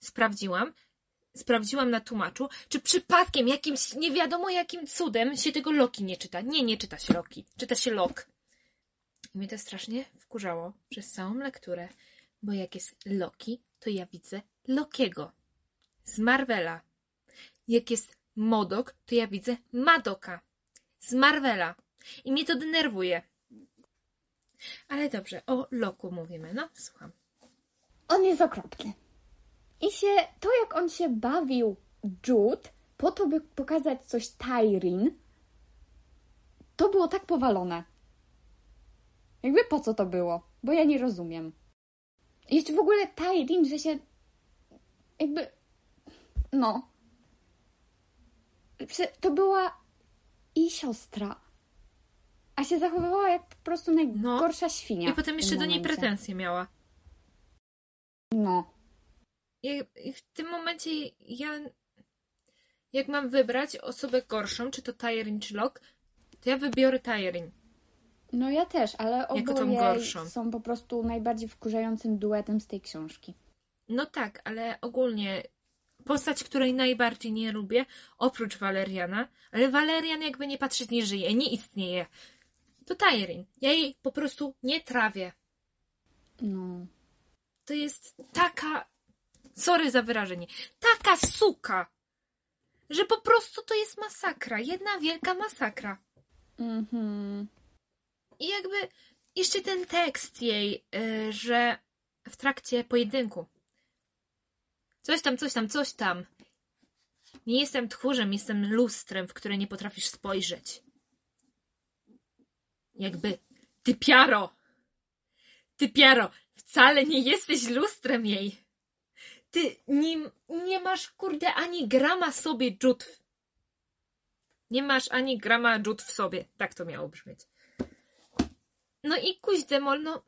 [SPEAKER 2] Sprawdziłam. Sprawdziłam na tłumaczu, czy przypadkiem jakimś nie wiadomo jakim cudem się tego Loki nie czyta. Nie, nie czyta się Loki. Czyta się Lok. I mnie to strasznie wkurzało przez całą lekturę, bo jak jest Loki, to ja widzę Lokiego z Marvela. Jak jest Modok, to ja widzę Madoka z Marvela. I mnie to denerwuje. Ale dobrze, o Loku mówimy, no słucham.
[SPEAKER 1] On jest okropny. I się, to jak on się bawił Jude, po to, by pokazać coś Tyrin, to było tak powalone. Jakby po co to było? Bo ja nie rozumiem. Jeszcze w ogóle Tyrin, że się jakby no. To była i siostra. A się zachowywała jak po prostu najgorsza świnia.
[SPEAKER 2] I potem jeszcze do niej pretensje miała.
[SPEAKER 1] No.
[SPEAKER 2] I w tym momencie ja, jak mam wybrać osobę gorszą, czy to Tyrin, czy Lok, to ja wybiorę Tyrin.
[SPEAKER 1] No ja też, ale oboje są po prostu najbardziej wkurzającym duetem z tej książki.
[SPEAKER 2] No tak, ale ogólnie postać, której najbardziej nie lubię, oprócz Waleriana, ale Walerian jakby nie patrzeć nie żyje, nie istnieje. To Tyrin. Ja jej po prostu nie trawię.
[SPEAKER 1] No.
[SPEAKER 2] To jest taka, sorry za wyrażenie, taka suka, że po prostu to jest masakra. Jedna wielka masakra.
[SPEAKER 1] Mhm.
[SPEAKER 2] I jakby jeszcze ten tekst jej, y, że w trakcie pojedynku coś tam, coś tam, coś tam. Nie jestem tchórzem, jestem lustrem, w które nie potrafisz spojrzeć. Jakby, ty piaro! Ty piaro! Wcale nie jesteś lustrem jej! Ty nie, nie masz, kurde, ani grama sobie dżut. w- Nie masz ani grama dżut w sobie. Tak to miało brzmieć. No i kuźdemol, no.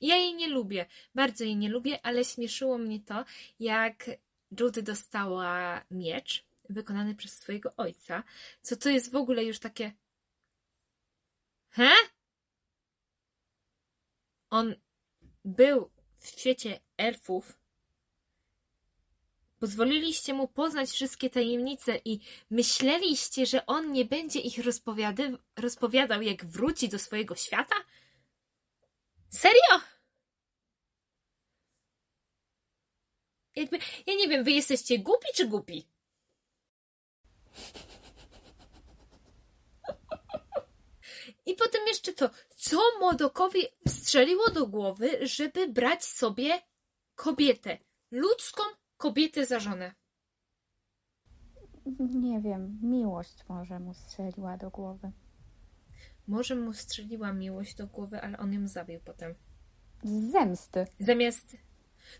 [SPEAKER 2] Ja jej nie lubię. Bardzo jej nie lubię, ale śmieszyło mnie to, jak Judy dostała miecz wykonany przez swojego ojca, co to jest w ogóle już takie. He? On był w świecie elfów. Pozwoliliście mu poznać wszystkie tajemnice i myśleliście, że on nie będzie ich rozpowiadał, jak wróci do swojego świata? Serio? Jakby, ja nie wiem, wy jesteście głupi czy głupi? I potem jeszcze to, co Modokowi strzeliło do głowy, żeby brać sobie kobietę, ludzką kobietę za żonę.
[SPEAKER 1] Nie wiem, miłość może mu strzeliła do głowy.
[SPEAKER 2] Może mu strzeliła miłość do głowy, ale on ją zabił potem.
[SPEAKER 1] Z zemsty.
[SPEAKER 2] Zamiast.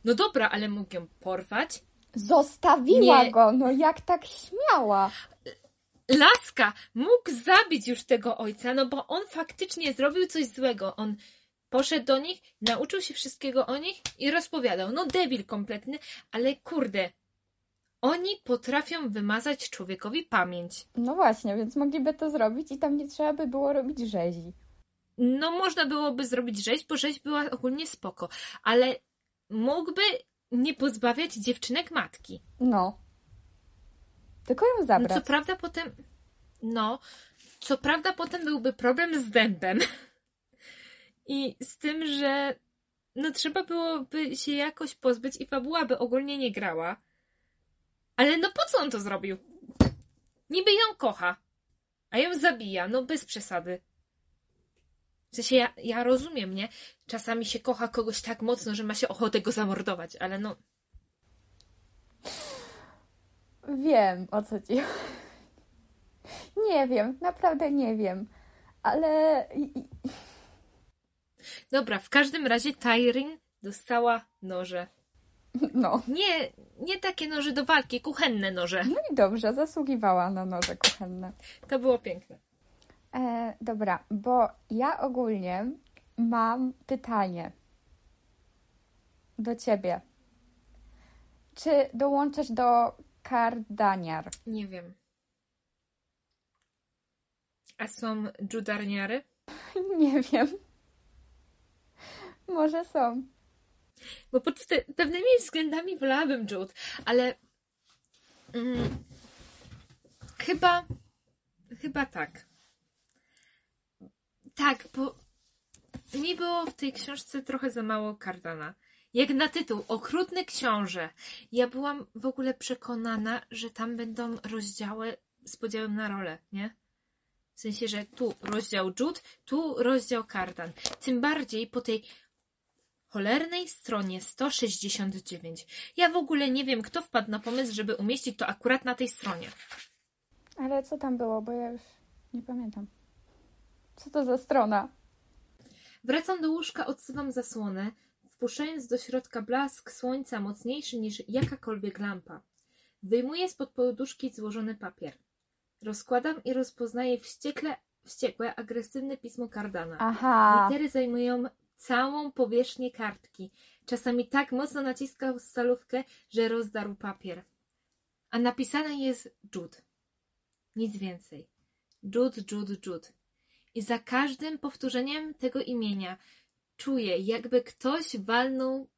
[SPEAKER 2] No dobra, ale mógł ją porwać.
[SPEAKER 1] Zostawiła
[SPEAKER 2] Nie.
[SPEAKER 1] go, no jak tak śmiała.
[SPEAKER 2] Laska mógł zabić już tego ojca, no bo on faktycznie zrobił coś złego. On poszedł do nich, nauczył się wszystkiego o nich i rozpowiadał. No debil kompletny, ale kurde. Oni potrafią wymazać człowiekowi pamięć.
[SPEAKER 1] No właśnie, więc mogliby to zrobić i tam nie trzeba by było robić rzezi.
[SPEAKER 2] No można byłoby zrobić rzeź, bo rzeź była ogólnie spoko, ale mógłby nie pozbawiać dziewczynek matki.
[SPEAKER 1] No. Tylko ją
[SPEAKER 2] No,
[SPEAKER 1] zabrać.
[SPEAKER 2] co prawda potem. No, co prawda potem byłby problem z dębem. I z tym, że no trzeba byłoby się jakoś pozbyć i fabuła by ogólnie nie grała. Ale no po co on to zrobił? Niby ją kocha, a ją zabija, no bez przesady. W sensie ja, ja rozumiem, nie? Czasami się kocha kogoś tak mocno, że ma się ochotę go zamordować, ale no.
[SPEAKER 1] Wiem, o co ci Nie wiem, naprawdę nie wiem. Ale
[SPEAKER 2] Dobra, w każdym razie Tyrin dostała noże.
[SPEAKER 1] No.
[SPEAKER 2] Nie, nie takie noże do walki, kuchenne noże.
[SPEAKER 1] No i dobrze, zasługiwała na noże kuchenne.
[SPEAKER 2] To było piękne.
[SPEAKER 1] E, dobra, bo ja ogólnie mam pytanie do ciebie. Czy dołączysz do Kardaniar?
[SPEAKER 2] Nie wiem. A są judarniary?
[SPEAKER 1] Nie wiem. Może są.
[SPEAKER 2] Bo pod te, pewnymi względami wolałabym Jude, ale mm, chyba chyba tak. Tak, bo mi było w tej książce trochę za mało Cardana. Jak na tytuł, Okrutny Książę. Ja byłam w ogóle przekonana, że tam będą rozdziały z podziałem na rolę, nie? W sensie, że tu rozdział Jude, tu rozdział Kardan. Tym bardziej po tej cholernej stronie 169. Ja w ogóle nie wiem, kto wpadł na pomysł, żeby umieścić to akurat na tej stronie.
[SPEAKER 1] Ale co tam było, bo ja już nie pamiętam. Co to za strona?
[SPEAKER 2] Wracam do łóżka, odsuwam zasłonę, wpuszczając do środka blask słońca mocniejszy niż jakakolwiek lampa. Wyjmuję spod poduszki złożony papier. Rozkładam i rozpoznaję wściekle, wściekłe, agresywne pismo Cardana.
[SPEAKER 1] Aha.
[SPEAKER 2] Litery zajmują całą powierzchnię kartki. Czasami tak mocno naciskał stalówkę, że rozdarł papier. A napisane jest Jude. Nic więcej. Jude, Jude, Jude. I za każdym powtórzeniem tego imienia czuję, jakby ktoś walnął,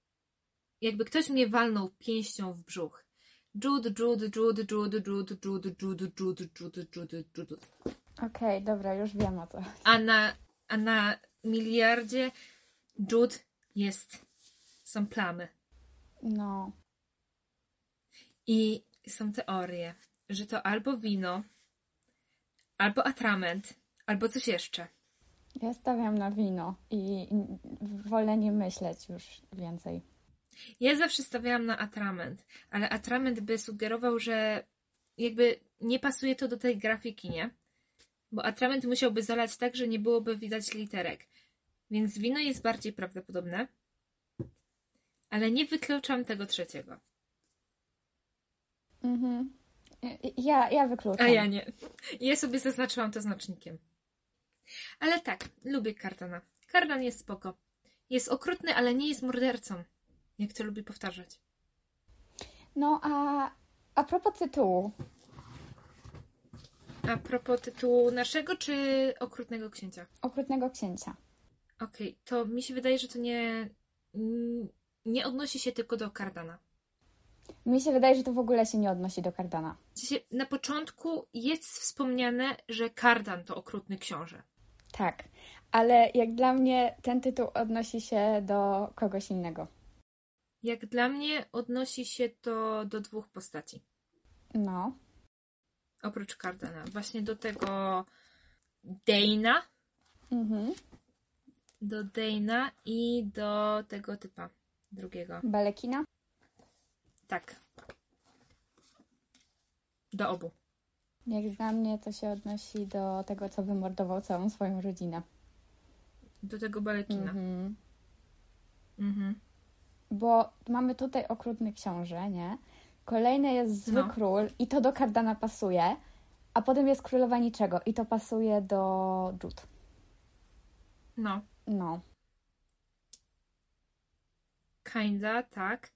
[SPEAKER 2] jakby ktoś mnie walnął pięścią w brzuch. Jude, Jude, Jude, Jude, Jude, Jude, Jude, Jude, Jude, Jude, Jude.
[SPEAKER 1] Okej, dobra, już wiem o co.
[SPEAKER 2] A na, a na miliardzie Jude jest, są plamy.
[SPEAKER 1] No.
[SPEAKER 2] I są teorie, że to albo wino, albo atrament, albo coś jeszcze.
[SPEAKER 1] Ja stawiam na wino i wolę nie myśleć już więcej.
[SPEAKER 2] Ja zawsze stawiałam na atrament, ale atrament by sugerował, że jakby nie pasuje to do tej grafiki, nie? Bo atrament musiałby zalać tak, że nie byłoby widać literek. Więc wino jest bardziej prawdopodobne, ale nie wykluczam tego trzeciego.
[SPEAKER 1] Mhm. Ja, ja wykluczam.
[SPEAKER 2] A ja nie. Ja sobie zaznaczyłam to znacznikiem. Ale tak, lubię Cardana. Cardan jest spoko. Jest okrutny, ale nie jest mordercą. Jak to lubi powtarzać.
[SPEAKER 1] No a a propos tytułu.
[SPEAKER 2] A propos tytułu naszego czy Okrutnego Księcia?
[SPEAKER 1] Okrutnego księcia.
[SPEAKER 2] Okej, to mi się wydaje, że to nie, nie odnosi się tylko do Kardana.
[SPEAKER 1] Mi się wydaje, że to w ogóle się nie odnosi do
[SPEAKER 2] sensie, na początku jest wspomniane, że Kardan to okrutny książę.
[SPEAKER 1] Tak, ale jak dla mnie ten tytuł odnosi się do kogoś innego.
[SPEAKER 2] Jak dla mnie odnosi się to do dwóch postaci.
[SPEAKER 1] No.
[SPEAKER 2] Oprócz Kardana. Właśnie do tego Dana,
[SPEAKER 1] Mhm.
[SPEAKER 2] Do Dana i do tego typa drugiego.
[SPEAKER 1] Balekina?
[SPEAKER 2] Tak. Do obu.
[SPEAKER 1] Jak dla mnie to się odnosi do tego, co wymordował całą swoją rodzinę.
[SPEAKER 2] Do tego balekina.
[SPEAKER 1] Mhm.
[SPEAKER 2] Mhm.
[SPEAKER 1] Bo mamy tutaj okrutny książę, nie? Kolejny jest zły
[SPEAKER 2] No.
[SPEAKER 1] król i to do Kardana pasuje, a potem jest królowa niczego i to pasuje do Jude.
[SPEAKER 2] No.
[SPEAKER 1] No.
[SPEAKER 2] Kinda, tak.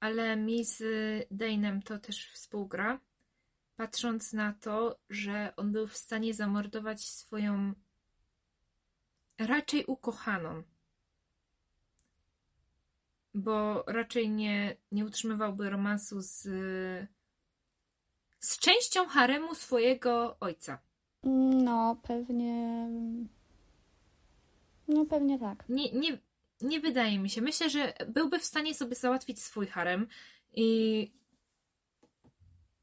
[SPEAKER 2] Ale mi z Dane'em to też współgra. Patrząc na to, że on był w stanie zamordować swoją raczej ukochaną. Bo raczej nie, nie utrzymywałby romansu z, z częścią haremu swojego ojca.
[SPEAKER 1] No, pewnie. No, pewnie tak.
[SPEAKER 2] Nie, nie, nie wydaje mi się. Myślę, że byłby w stanie sobie załatwić swój harem i,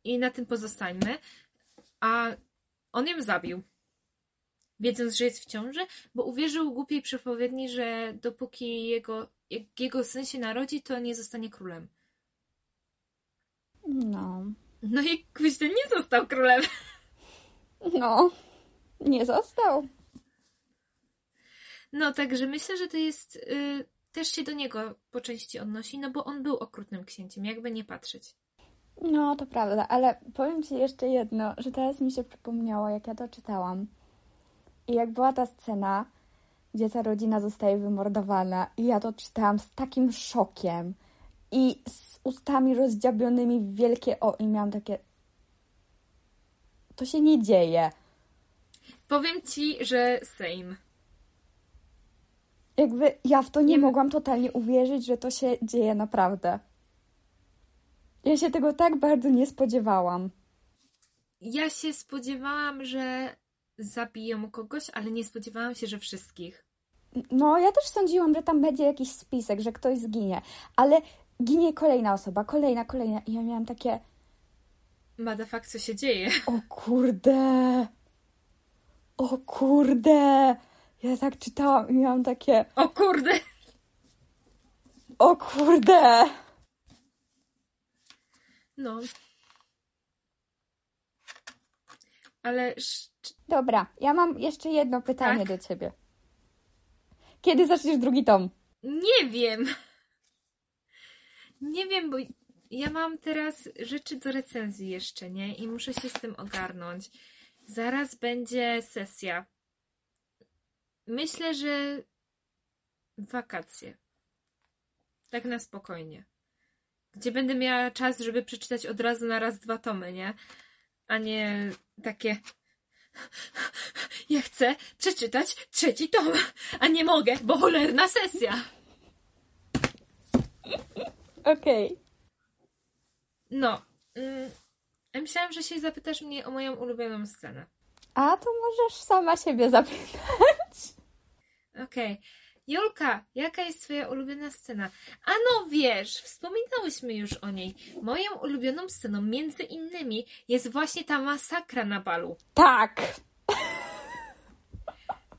[SPEAKER 2] i na tym pozostańmy. A on ją zabił, wiedząc, że jest w ciąży, bo uwierzył głupiej przepowiedni, że dopóki jego, jego syn się narodzi, to nie zostanie królem.
[SPEAKER 1] No.
[SPEAKER 2] No i kuźny nie został królem.
[SPEAKER 1] No. Nie został.
[SPEAKER 2] No, także myślę, że to jest. Y, też się do niego po części odnosi, no bo on był okrutnym księciem, jakby nie patrzeć.
[SPEAKER 1] No, to prawda, ale powiem Ci jeszcze jedno, że teraz mi się przypomniało, jak ja to czytałam. I jak była ta scena, gdzie ta rodzina zostaje wymordowana, i ja to czytałam z takim szokiem i z ustami rozdziabionymi w wielkie o, i miałam takie. To się nie dzieje.
[SPEAKER 2] Powiem ci, że same.
[SPEAKER 1] Jakby ja w to nie,
[SPEAKER 2] Nie-
[SPEAKER 1] mogłam totalnie uwierzyć, że to się dzieje naprawdę. Ja się tego tak bardzo nie spodziewałam.
[SPEAKER 2] Ja się spodziewałam, że zabiją kogoś, ale nie spodziewałam się, że wszystkich.
[SPEAKER 1] No, ja też sądziłam, że tam będzie jakiś spisek, że ktoś zginie, ale ginie kolejna osoba, kolejna, kolejna. I ja miałam takie,
[SPEAKER 2] Madafak, co się dzieje?
[SPEAKER 1] o kurde, o kurde. Ja tak czytałam i miałam takie,
[SPEAKER 2] O kurde!
[SPEAKER 1] o kurde.
[SPEAKER 2] No. Ale
[SPEAKER 1] Dobra, ja mam jeszcze jedno pytanie
[SPEAKER 2] Tak?
[SPEAKER 1] do ciebie. Kiedy zaczniesz drugi tom?
[SPEAKER 2] nie wiem. Nie wiem, bo ja mam teraz rzeczy do recenzji jeszcze, nie? I muszę się z tym ogarnąć. Zaraz będzie sesja. Myślę, że wakacje. Tak na spokojnie. Gdzie będę miała czas, żeby przeczytać od razu na raz dwa tomy, nie? A nie takie. Ja chcę przeczytać trzeci tom, a nie mogę, bo cholerna sesja.
[SPEAKER 1] Okej.
[SPEAKER 2] No. Mm, ja myślałam, że się zapytasz mnie o moją ulubioną scenę.
[SPEAKER 1] A to możesz sama siebie zapytać.
[SPEAKER 2] Okej. Julka, jaka jest twoja ulubiona scena? A no wiesz, wspominałyśmy już o niej. Moją ulubioną sceną, między innymi, jest właśnie ta masakra na balu.
[SPEAKER 1] Tak.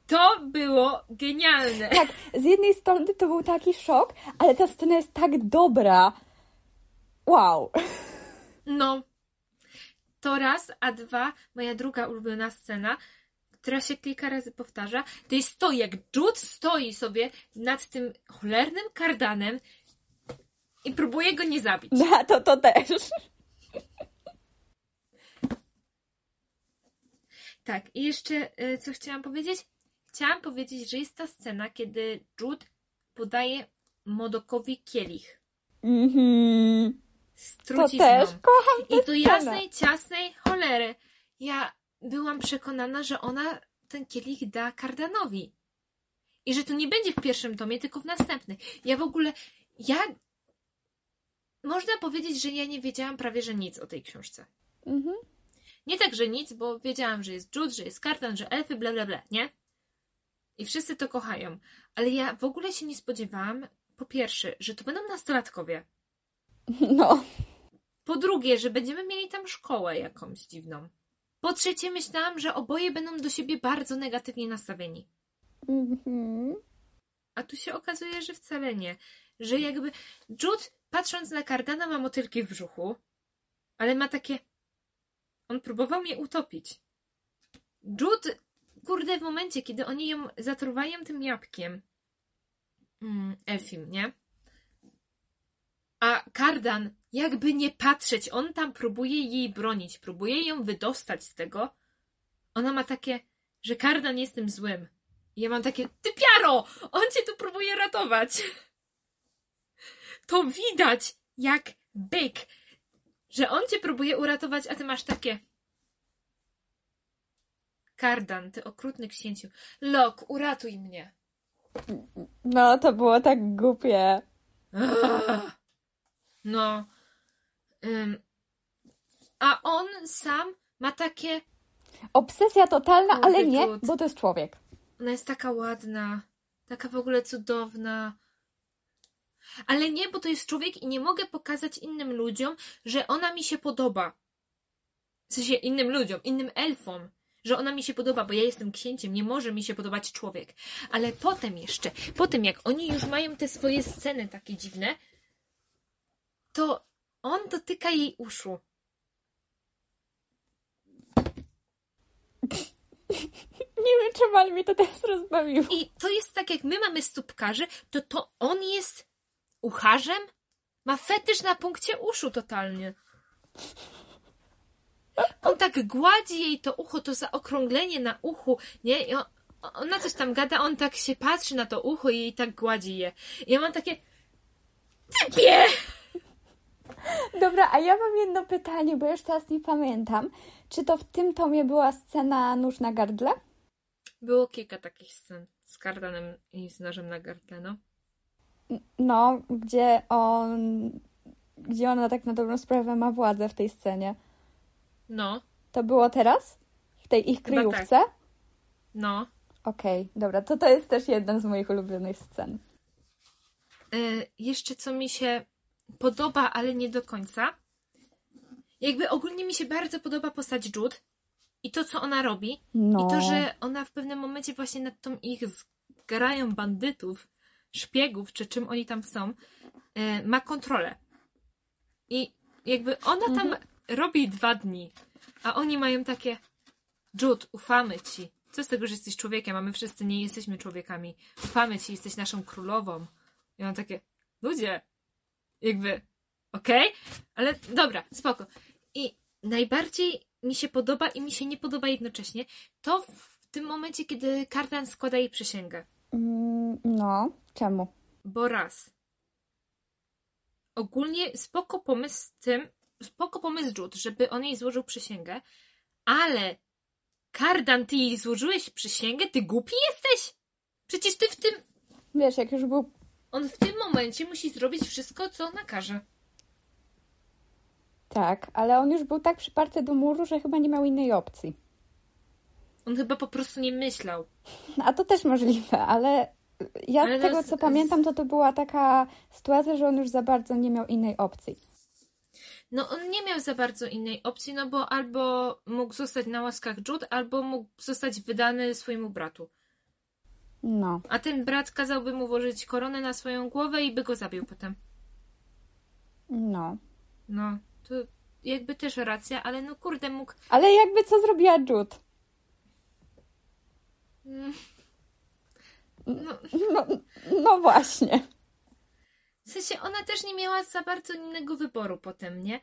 [SPEAKER 2] To było genialne.
[SPEAKER 1] Tak, z jednej strony to był taki szok, ale ta scena jest tak dobra. Wow.
[SPEAKER 2] No. To raz, a dwa, moja druga ulubiona scena, która się kilka razy powtarza, to jest to, jak Jude stoi sobie nad tym cholernym kardanem i próbuje go nie zabić.
[SPEAKER 1] No, to, to też.
[SPEAKER 2] Tak, i jeszcze y, co chciałam powiedzieć? Chciałam powiedzieć, że jest ta scena, kiedy Jude podaje Modokowi kielich z
[SPEAKER 1] To
[SPEAKER 2] trucizną.
[SPEAKER 1] też kocham
[SPEAKER 2] I
[SPEAKER 1] scenę.
[SPEAKER 2] jasnej, ciasnej cholery. Ja byłam przekonana, że ona ten kielich da Kardanowi. I że to nie będzie w pierwszym tomie, tylko w następnym. Ja w ogóle, ja można powiedzieć, że ja nie wiedziałam prawie, że nic o tej książce.
[SPEAKER 1] Mhm.
[SPEAKER 2] Nie tak, że nic, bo wiedziałam, że jest Jude, że jest Kardan, że elfy, bla bla bla, nie? I wszyscy to kochają. Ale ja w ogóle się nie spodziewałam, po pierwsze, że to będą nastolatkowie.
[SPEAKER 1] No.
[SPEAKER 2] Po drugie, że będziemy mieli tam szkołę jakąś dziwną. Po trzecie, myślałam, że oboje będą do siebie bardzo negatywnie nastawieni.
[SPEAKER 1] Mhm.
[SPEAKER 2] A tu się okazuje, że wcale nie. Że jakby Jude, patrząc na Cardana, ma motylki w brzuchu, ale ma takie. On próbował mnie utopić. Jude, kurde, w momencie, kiedy oni ją zatruwają tym jabłkiem, mm, Elfim, nie? A Kardan, jakby nie patrzeć, on tam próbuje jej bronić, próbuje ją wydostać z tego. Ona ma takie, że Kardan jestem złym. I ja mam takie, ty piaro! On cię tu próbuje ratować. To widać, jak byk, że on cię próbuje uratować, a ty masz takie. Kardan, ty okrutny księciu. Lok, uratuj mnie.
[SPEAKER 1] No, to było tak głupie.
[SPEAKER 2] No. A on sam ma takie.
[SPEAKER 1] Obsesja totalna, ale nie, bo to jest człowiek.
[SPEAKER 2] Ona jest taka ładna, taka w ogóle cudowna. Ale nie, bo to jest człowiek i nie mogę pokazać innym ludziom, że ona mi się podoba. W sensie innym ludziom, innym elfom, że ona mi się podoba, bo ja jestem księciem, nie może mi się podobać człowiek. Ale potem jeszcze, potem jak oni już mają te swoje sceny takie dziwne, to on dotyka jej uszu.
[SPEAKER 1] Nie wiem, czemu, ale mnie to teraz rozbawiło.
[SPEAKER 2] I to jest tak, jak my mamy stópkarzy, to to on jest ucharzem? Ma fetysz na punkcie uszu totalnie. On tak gładzi jej to ucho, to zaokrąglenie na uchu, nie? I on, ona coś tam gada, on tak się patrzy na to ucho i jej tak gładzi je. I ja mam takie... Typie!
[SPEAKER 1] Dobra, a ja mam jedno pytanie, bo już teraz nie pamiętam. Czy to w tym tomie była scena nóż na gardle?
[SPEAKER 2] Było kilka takich scen z kardanem i z nożem na gardle, no.
[SPEAKER 1] No, gdzie on. Gdzie ona tak na dobrą sprawę ma władzę w tej scenie.
[SPEAKER 2] No,
[SPEAKER 1] To było teraz? W tej ich
[SPEAKER 2] Chyba
[SPEAKER 1] kryjówce?
[SPEAKER 2] no.
[SPEAKER 1] Okej, dobra, to to jest też jeden z moich ulubionych scen.
[SPEAKER 2] Y, jeszcze co mi się podoba, ale nie do końca. Jakby ogólnie mi się bardzo podoba postać Jude i to, co ona robi.
[SPEAKER 1] No.
[SPEAKER 2] I to, że ona w pewnym momencie właśnie nad tą ich zgrają bandytów, szpiegów, czy czym oni tam są, y, ma kontrolę. I jakby ona tam robi dwa dni, a oni mają takie Jude, ufamy ci. Co z tego, że jesteś człowiekiem, a my wszyscy nie jesteśmy człowiekami. Ufamy ci, jesteś naszą królową. I mam takie, ludzie, jakby, okej, ale dobra, spoko. I najbardziej mi się podoba i mi się nie podoba jednocześnie to w tym momencie, kiedy Kardan składa jej przysięgę.
[SPEAKER 1] Mm, No, czemu?
[SPEAKER 2] Bo raz. Ogólnie spoko pomysł z tym, spoko pomysł Jude, żeby on jej złożył przysięgę, ale Kardan, ty jej złożyłeś przysięgę? Ty głupi jesteś? Przecież ty w tym,
[SPEAKER 1] Wiesz, jak już był.
[SPEAKER 2] On w tym momencie musi zrobić wszystko, co ona każe.
[SPEAKER 1] Tak, ale on już był tak przyparty do muru, że chyba nie miał innej opcji.
[SPEAKER 2] On chyba po prostu nie myślał.
[SPEAKER 1] A to też możliwe, ale ja
[SPEAKER 2] Ale
[SPEAKER 1] z tego co
[SPEAKER 2] z-
[SPEAKER 1] pamiętam, to to była taka sytuacja, że on już za bardzo nie miał innej opcji.
[SPEAKER 2] No on nie miał za bardzo innej opcji, no bo albo mógł zostać na łaskach Jude, albo mógł zostać wydany swojemu bratu.
[SPEAKER 1] No,
[SPEAKER 2] A ten brat kazałby mu włożyć koronę na swoją głowę i by go zabił potem.
[SPEAKER 1] no.
[SPEAKER 2] No, to jakby też racja, ale no kurde, mógł...
[SPEAKER 1] Ale jakby co zrobiła Jude?
[SPEAKER 2] Mm. No,
[SPEAKER 1] No, no właśnie.
[SPEAKER 2] w sensie ona też nie miała za bardzo innego wyboru potem, nie?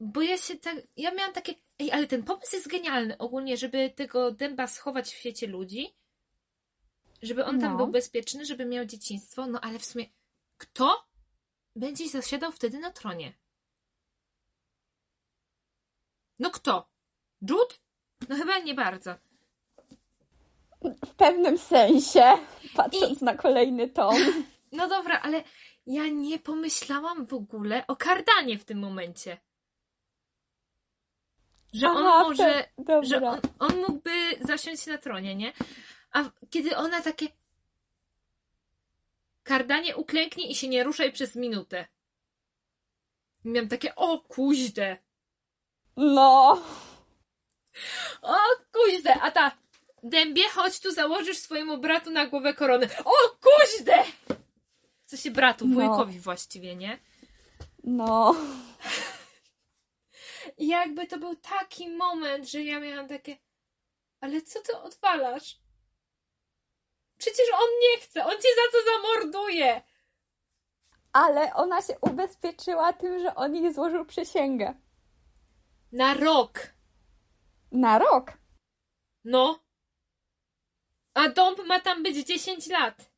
[SPEAKER 2] Bo ja się tak... Ja miałam takie... Ej, ale ten pomysł jest genialny ogólnie, żeby tego dęba schować w świecie ludzi. Żeby on tam
[SPEAKER 1] No.
[SPEAKER 2] był bezpieczny, żeby miał dzieciństwo. No ale w sumie... Kto będzie zasiadał wtedy na tronie? No kto? Jude? No chyba nie bardzo.
[SPEAKER 1] W pewnym sensie, patrząc na kolejny tom.
[SPEAKER 2] No dobra, ale ja nie pomyślałam w ogóle o kardanie w tym momencie. Że on
[SPEAKER 1] Aha,
[SPEAKER 2] może,
[SPEAKER 1] te- dobra.
[SPEAKER 2] że on, on mógłby zasiąść na tronie, nie? A kiedy ona takie kardanie uklęknij i się nie ruszaj przez minutę. I Miałam takie, o kuźde,
[SPEAKER 1] No.
[SPEAKER 2] o kuźde, a ta dębie, chodź tu założysz swojemu bratu na głowę koronę. O kuźde! Co się bratu,
[SPEAKER 1] No.
[SPEAKER 2] wujkowi właściwie, nie?
[SPEAKER 1] No.
[SPEAKER 2] I jakby to był taki moment, że ja miałam takie, ale co ty odwalasz? Przecież on nie chce, on cię za to zamorduje.
[SPEAKER 1] Ale ona się ubezpieczyła tym, że on jej złożył przysięgę.
[SPEAKER 2] Na rok.
[SPEAKER 1] Na rok.
[SPEAKER 2] No. A dąb ma tam być 10 lat.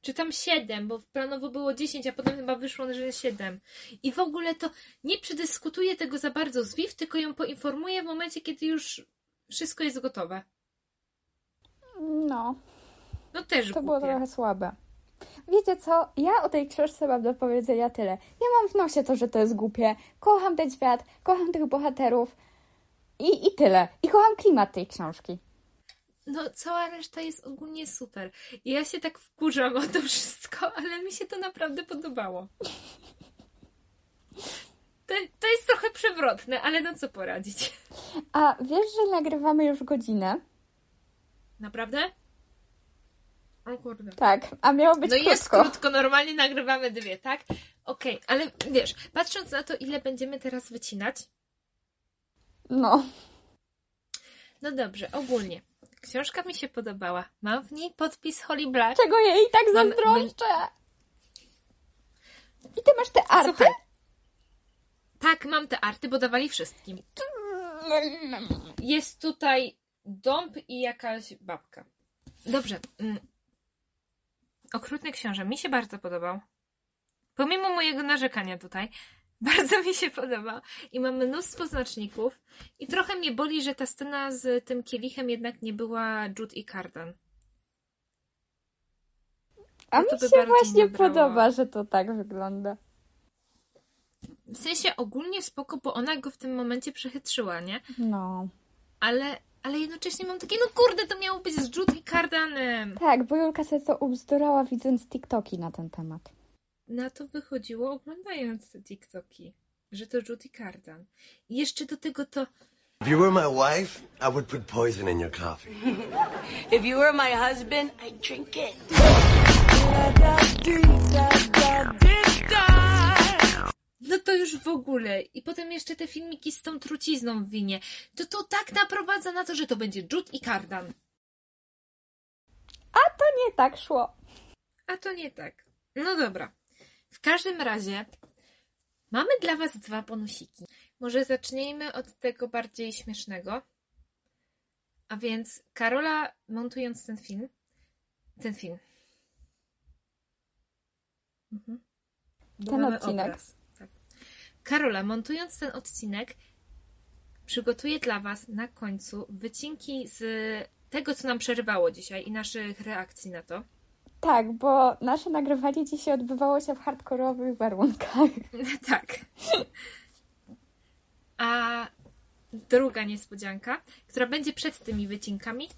[SPEAKER 2] Czy tam 7, bo planowo było 10, a potem chyba wyszło, że 7. I w ogóle to nie przedyskutuje tego za bardzo z Viv, tylko ją poinformuje w momencie, kiedy już wszystko jest gotowe.
[SPEAKER 1] No.
[SPEAKER 2] No też
[SPEAKER 1] To było
[SPEAKER 2] głupie.
[SPEAKER 1] trochę słabe. Wiecie co? Ja o tej książce mam do powiedzenia tyle. Ja mam w nosie to, że to jest głupie. Kocham ten świat, kocham tych bohaterów. I, I tyle. I kocham klimat tej książki.
[SPEAKER 2] No, cała reszta jest ogólnie super. I ja się tak wkurzam o to wszystko, ale mi się to naprawdę podobało. To, to jest trochę przewrotne, ale no co poradzić.
[SPEAKER 1] A wiesz, że nagrywamy już godzinę?
[SPEAKER 2] Naprawdę? O kurde.
[SPEAKER 1] Tak, a miało być
[SPEAKER 2] No
[SPEAKER 1] krótko.
[SPEAKER 2] jest krótko, normalnie nagrywamy dwie, tak? Okej, ale wiesz, patrząc na to, ile będziemy teraz wycinać,
[SPEAKER 1] No.
[SPEAKER 2] no dobrze, ogólnie. Książka mi się podobała. Mam w niej podpis Holly Black.
[SPEAKER 1] Czego jej tak
[SPEAKER 2] Mam-
[SPEAKER 1] zazdroszczę? I ty masz te arty?
[SPEAKER 2] Słuchaj. Tak, mam te arty, bo dawali wszystkim. Jest tutaj dąb i jakaś babka. Dobrze. mm. Okrutny książę mi się bardzo podobał. Pomimo mojego narzekania tutaj, bardzo mi się podobał. I mam mnóstwo znaczników. I trochę mnie boli, że ta scena z tym kielichem jednak nie była Jude i Cardan.
[SPEAKER 1] A mi się właśnie
[SPEAKER 2] nabrało.
[SPEAKER 1] podoba, że to tak wygląda.
[SPEAKER 2] W sensie ogólnie spoko, bo ona go w tym momencie przechytrzyła, nie?
[SPEAKER 1] No.
[SPEAKER 2] Ale, ale jednocześnie mam takie, no kurde, to miało być z Jude i Cardanem.
[SPEAKER 1] Tak, bo Julka sobie to ubzdurała widząc TikToki na ten temat.
[SPEAKER 2] Na to wychodziło oglądając te TikToki, że to Jude i Cardan. I jeszcze do tego to,
[SPEAKER 3] If you were my wife, I would put poison in your coffee.
[SPEAKER 4] If you were my husband, I'd drink it.
[SPEAKER 2] No to już w ogóle. I potem jeszcze te filmiki z tą trucizną w winie. To to tak naprowadza na to, że to będzie Jude i Cardan.
[SPEAKER 1] A to nie tak szło.
[SPEAKER 2] A to nie tak. No dobra. W każdym razie mamy dla Was dwa bonusiki. Może zacznijmy od tego bardziej śmiesznego. A więc Karola montując ten film. Ten film. Mhm.
[SPEAKER 1] Ten odcinek.
[SPEAKER 2] obraz. Tak. Karola montując ten odcinek przygotuje dla Was na końcu wycinki z tego, co nam przerywało dzisiaj i naszych reakcji na to.
[SPEAKER 1] Tak, bo nasze nagrywanie dzisiaj odbywało się w hardkorowych warunkach.
[SPEAKER 2] Tak. A druga niespodzianka, która będzie przed tymi wycinkami,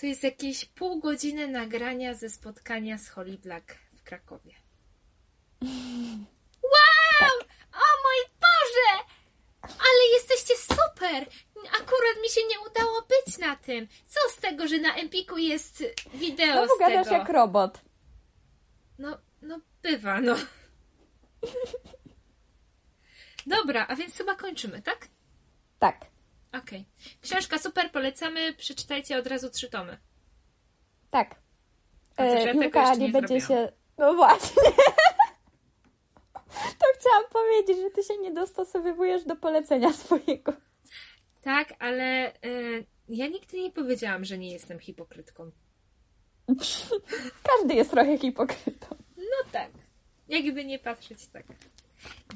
[SPEAKER 2] to jest jakieś pół godziny nagrania ze spotkania z Holly Black w Krakowie. Wow! O Ale jesteście super! Akurat mi się nie udało być na tym. Co z tego, że na Empiku jest wideo
[SPEAKER 1] No
[SPEAKER 2] z tego?
[SPEAKER 1] jak robot.
[SPEAKER 2] No, no bywa, no. Dobra, a więc chyba kończymy, tak?
[SPEAKER 1] Tak,
[SPEAKER 2] Okej. Książka super, polecamy. Przeczytajcie od razu trzy tomy.
[SPEAKER 1] tak.
[SPEAKER 2] A ja
[SPEAKER 1] Julka
[SPEAKER 2] jeszcze
[SPEAKER 1] nie
[SPEAKER 2] nie
[SPEAKER 1] będzie
[SPEAKER 2] zrobiłam.
[SPEAKER 1] się... No właśnie. To chciałam powiedzieć, że ty się nie dostosowywujesz do polecenia swojego.
[SPEAKER 2] Tak, ale y, ja nigdy nie powiedziałam, że nie jestem hipokrytką.
[SPEAKER 1] Każdy jest trochę hipokrytą.
[SPEAKER 2] No tak. Jakby nie patrzeć tak.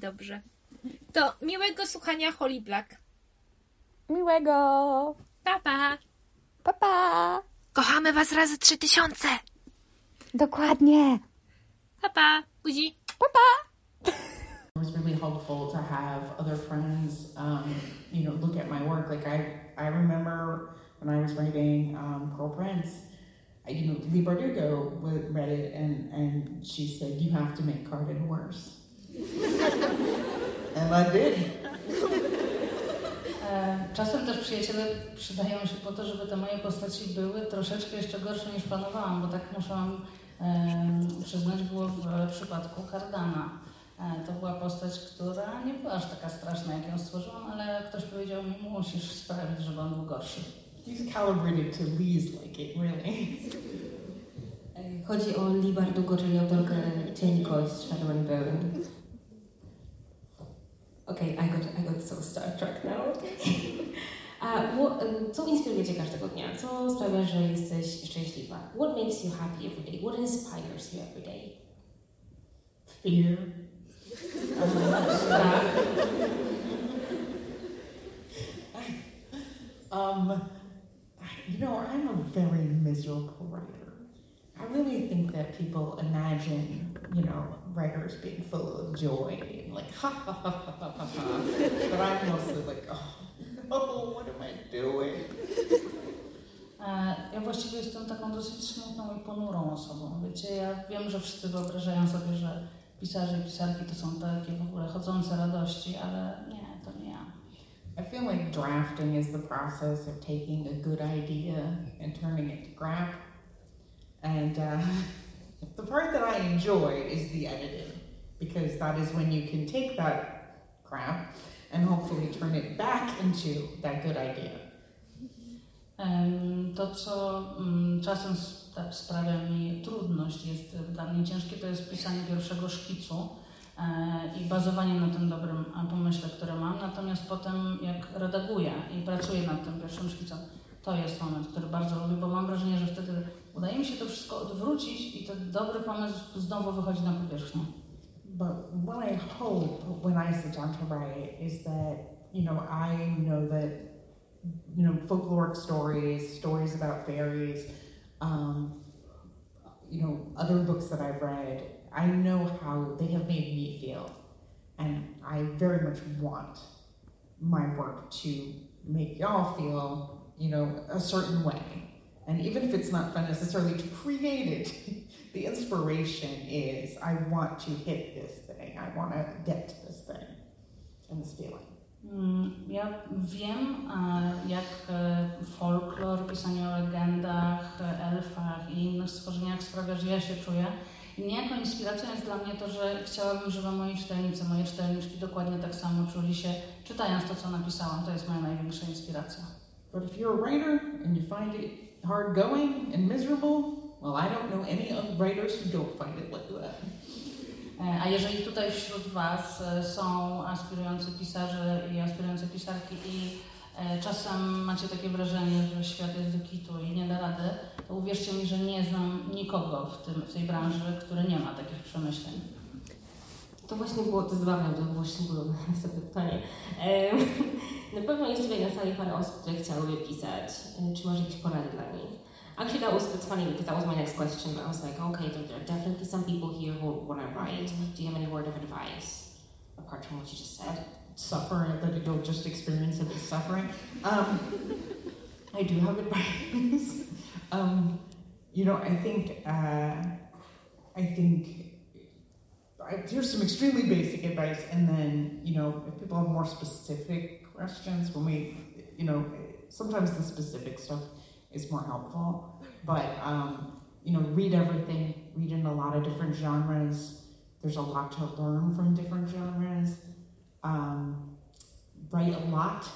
[SPEAKER 2] Dobrze. To miłego słuchania Holly Black.
[SPEAKER 1] Miłego!
[SPEAKER 2] Pa, pa!
[SPEAKER 1] Pa!
[SPEAKER 2] Kochamy was razy trzy tysiące!
[SPEAKER 1] Dokładnie!
[SPEAKER 2] Pa, pa! Buzi!
[SPEAKER 1] Pa, pa!
[SPEAKER 5] It was really helpful to have other friends, um, you know, look at my work. Like I, I remember when I was writing um, Pearl Prince, I, you know, Lee Bardugo read it and, and she said, you have to make Carden worse. and I did.
[SPEAKER 6] E, Czasem też przyjaciele przydają się po to, żeby te moje postaci były troszeczkę jeszcze gorsze niż planowałam, bo tak muszę wam e, przyznać, było w przypadku Cardana. To była postać, która nie była aż taka straszna, jak ją stworzyłam, ale ktoś powiedział mi, musisz sprawić, żeby on był gorszy.
[SPEAKER 5] He's calibrated to Lee's like it, really.
[SPEAKER 7] Chodzi o Lee Bardugo, czyli autorkę Cień Kość, Shadow and Bone. Okay, I got, I got so Star Trek now. A co inspiruje Cię każdego dnia? Co sprawia, że jesteś szczęśliwa? What makes you happy every day? What inspires you every day?
[SPEAKER 5] Fear. Um, you know, I'm a very miserable writer. I really think that people imagine, you know, writers being full of joy and like ha ha ha ha ha. But I'm mostly like, oh no, what am I doing?
[SPEAKER 6] E, Ja właściwie jestem taką dosyć smutną i ponurą osobą. Wiecie, ja wiem, że wszyscy wyobrażają sobie, że pisarze i pisarki to są takie w ogóle chodzące radości, ale nie, to nie ja.
[SPEAKER 5] I feel like drafting is the process of taking a good idea and turning it to crap. And uh, the part that I enjoy is the editing, because that is when you can take that crap and hopefully turn it back into that good idea.
[SPEAKER 6] Em, To, co mm, czasem sprawia mi trudność, jest dla mnie ciężkie, to jest pisanie pierwszego szkicu e, i bazowanie na tym dobrym pomyśle, który mam. Natomiast potem, jak redaguję i pracuję nad tym pierwszym szkicem, to jest moment, który bardzo lubię, bo mam wrażenie, że wtedy udaje mi się to wszystko odwrócić i ten dobry pomysł znowu wychodzi na powierzchnię.
[SPEAKER 5] But what I hope when I sit down to write is that, you know, I know that, you know, folkloric stories, stories about fairies, um, you know, other books that I've read, I know how they have made me feel. And I very much want my work to make y'all feel, you know, a certain way. And even if it's not fun necessarily to create it, the inspiration is I want to hit this thing. I want to get to this thing and this feeling.
[SPEAKER 6] Mm, Ja wiem, jak e, folklor, pisanie o legendach, e, elfach i innych stworzeniach sprawia, że ja się czuję. I mnie jako inspiracją jest dla mnie to, że chciałabym, żeby moi czytelnicy, moje czytelniczki dokładnie tak samo czuli się, czytając to, co napisałam. To jest moja największa inspiracja.
[SPEAKER 5] But if you're a writer and you find it hard going and miserable, well, I don't know any writers who don't find it like that.
[SPEAKER 6] E, A jeżeli tutaj wśród Was e, są aspirujący pisarze i aspirujące pisarki i e, czasem macie takie wrażenie, że świat jest do kitu i nie da rady, to uwierzcie mi, że nie znam nikogo w, tym, w tej branży, który nie ma takich przemyśleń.
[SPEAKER 7] To właśnie było, to zabawne, to było następne pytanie. Na pewno jest tutaj na sali parę osób, które chciałyby pisać. Czy masz jakieś porady dla nich? Actually, that was it's funny because that was my next question. I was like, okay, there, there are definitely some people here who want to write. Do you have any word of advice apart from what you just said?
[SPEAKER 5] Suffer that you don't just experience it as suffering. Um, I do have advice. um, you know, I think uh, I think I, here's some extremely basic advice, and then you know, if people have more specific questions, when we, you know, sometimes the specific stuff is more helpful. But um, you know, read everything. Read in a lot of different genres. There's a lot to learn from different genres. Um, write a lot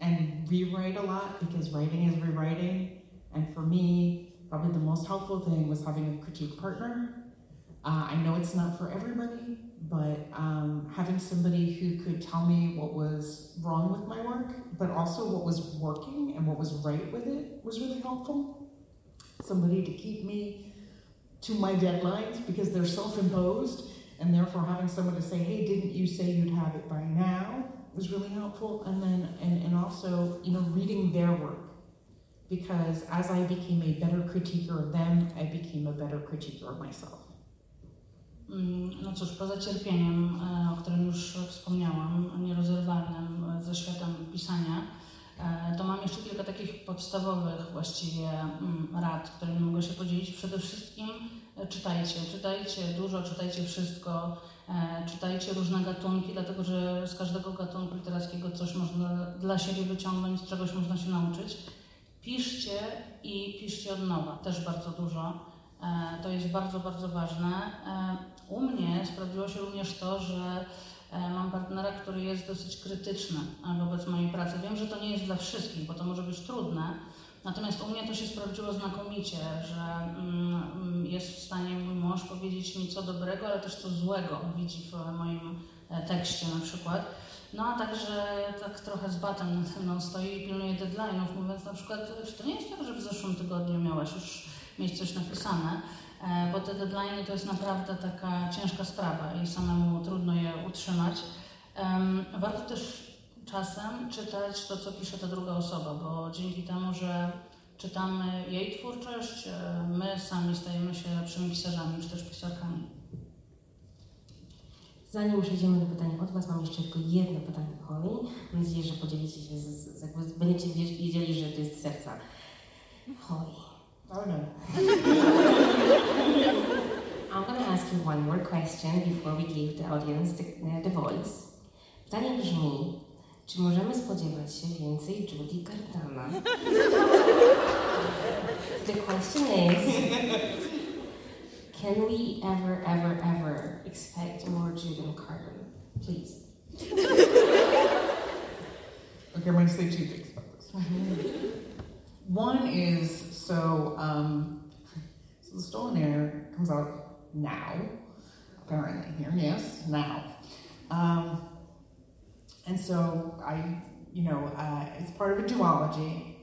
[SPEAKER 5] and rewrite a lot because writing is rewriting. And for me, probably the most helpful thing was having a critique partner. Uh, I know it's not for everybody, but um, having somebody who could tell me what was wrong with my work, but also what was working and what was right with it was really helpful. Somebody to keep me to my deadlines because they're self imposed and therefore having someone to say, "Hey, didn't you say you'd have it by now?" was really helpful. And then, and, and also, you know, reading their work because as I became a better critiquer of them, I became a better critiquer of myself.
[SPEAKER 6] Mm, No cóż, poza cierpieniem, o którym już wspomniałam, nierozerwalnym e, ze światem pisania, to mam jeszcze kilka takich podstawowych właściwie mm, rad, którymi mogę się podzielić. Przede wszystkim e, czytajcie, czytajcie dużo, czytajcie wszystko, e, czytajcie różne gatunki, dlatego że z każdego gatunku literackiego coś można dla siebie wyciągnąć, czegoś można się nauczyć. Piszcie i piszcie od nowa, też bardzo dużo. E, To jest bardzo, bardzo ważne. E, U mnie sprawdziło się również to, że e, mam partnera, który jest dosyć krytyczny e, wobec mojej pracy. Wiem, że to nie jest dla wszystkich, bo to może być trudne. Natomiast u mnie to się sprawdziło znakomicie, że mm, mm, jest w stanie mój mąż powiedzieć mi co dobrego, ale też co złego widzi w moim e, tekście na przykład. No a także tak trochę z batem nade mną stoi i pilnuje deadline'ów, mówiąc na przykład, czy to nie jest tak, że w zeszłym tygodniu miałaś już mieć coś napisane, E, bo te deadline'y to jest naprawdę taka ciężka sprawa i samemu trudno je utrzymać. Warto też czasem czytać to, co pisze ta druga osoba, bo dzięki temu, że czytamy jej twórczość, e, my sami stajemy się lepszymi pisarzami czy też pisarkami.
[SPEAKER 7] Zanim przejdziemy do pytania od Was, mam jeszcze tylko jedno pytanie Holly. Mam nadzieję, że podzielicie się, z, z, będziecie wiedzieli- że to jest serca. Holly,
[SPEAKER 5] Oh no.
[SPEAKER 7] I'm going to ask you one more question before we give the audience the, the voice. Pytanie brzmi, czy możemy spodziewać się więcej Judy Gartana? the question is, can we ever, ever, ever expect more Judy Carden? Please.
[SPEAKER 5] Okay, I'm going to say two things about this. One is so, um, so the Stolen Air comes out now, apparently here, yes, now. Um, and so I, you know, uh, it's part of a duology,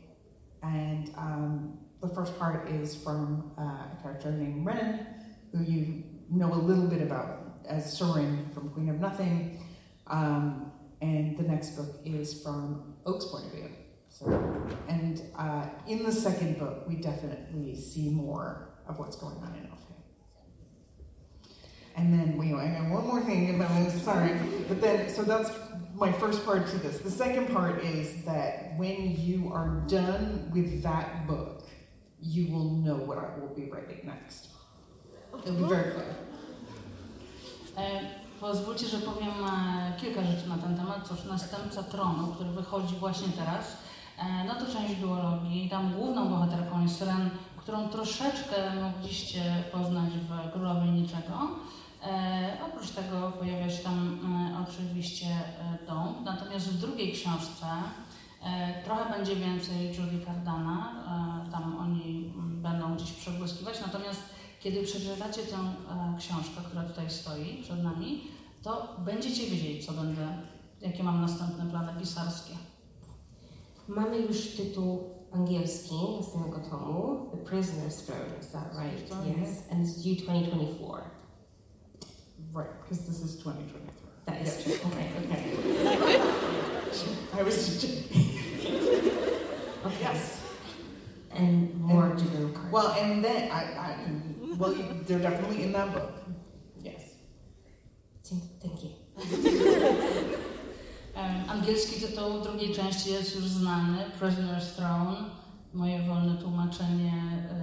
[SPEAKER 5] and um, the first part is from uh, a character named Ren, who you know a little bit about as Sorin from Queen of Nothing. Um, and the next book is from Oak's point of view. And uh, in the second book, we definitely see more of what's going on in Elfheim. And then we, I got one more thing about sorry, but then, so that's my first part to this. The second part is that when you are done with that book, you will know what I will be writing next. It'll be very clear.
[SPEAKER 6] Pozwólcie, że powiem kilka rzeczy na ten temat. Cóż, Następca Tronu, który wychodzi właśnie teraz, no to część duologii. Tam główną bohaterką jest Ren, którą troszeczkę mogliście poznać w Królowej Niczego. E, oprócz tego pojawia się tam e, oczywiście e. Natomiast w drugiej książce e, trochę będzie więcej Judy Cardana. E, tam oni będą gdzieś przebłyskiwać. Natomiast kiedy przeczytacie tę e, książkę, która tutaj stoi przed nami, to będziecie wiedzieć, co będę, jakie mam następne plany pisarskie.
[SPEAKER 7] Mamy już tytuł angielski następnego tomu, The Prisoner's Throne, is that right? Yes, mhm. and it's due 2024.
[SPEAKER 5] Right, because this is 2023.
[SPEAKER 7] That is true. Okay, okay.
[SPEAKER 5] I was just.
[SPEAKER 7] Okay.
[SPEAKER 5] Yes.
[SPEAKER 7] And more Judo cards.
[SPEAKER 5] Well, and then I, I well, you, they're definitely in that book. Yes.
[SPEAKER 7] Thank you.
[SPEAKER 6] Angielski tytuł drugiej części jest już znany, Prisoner's Throne, moje wolne tłumaczenie,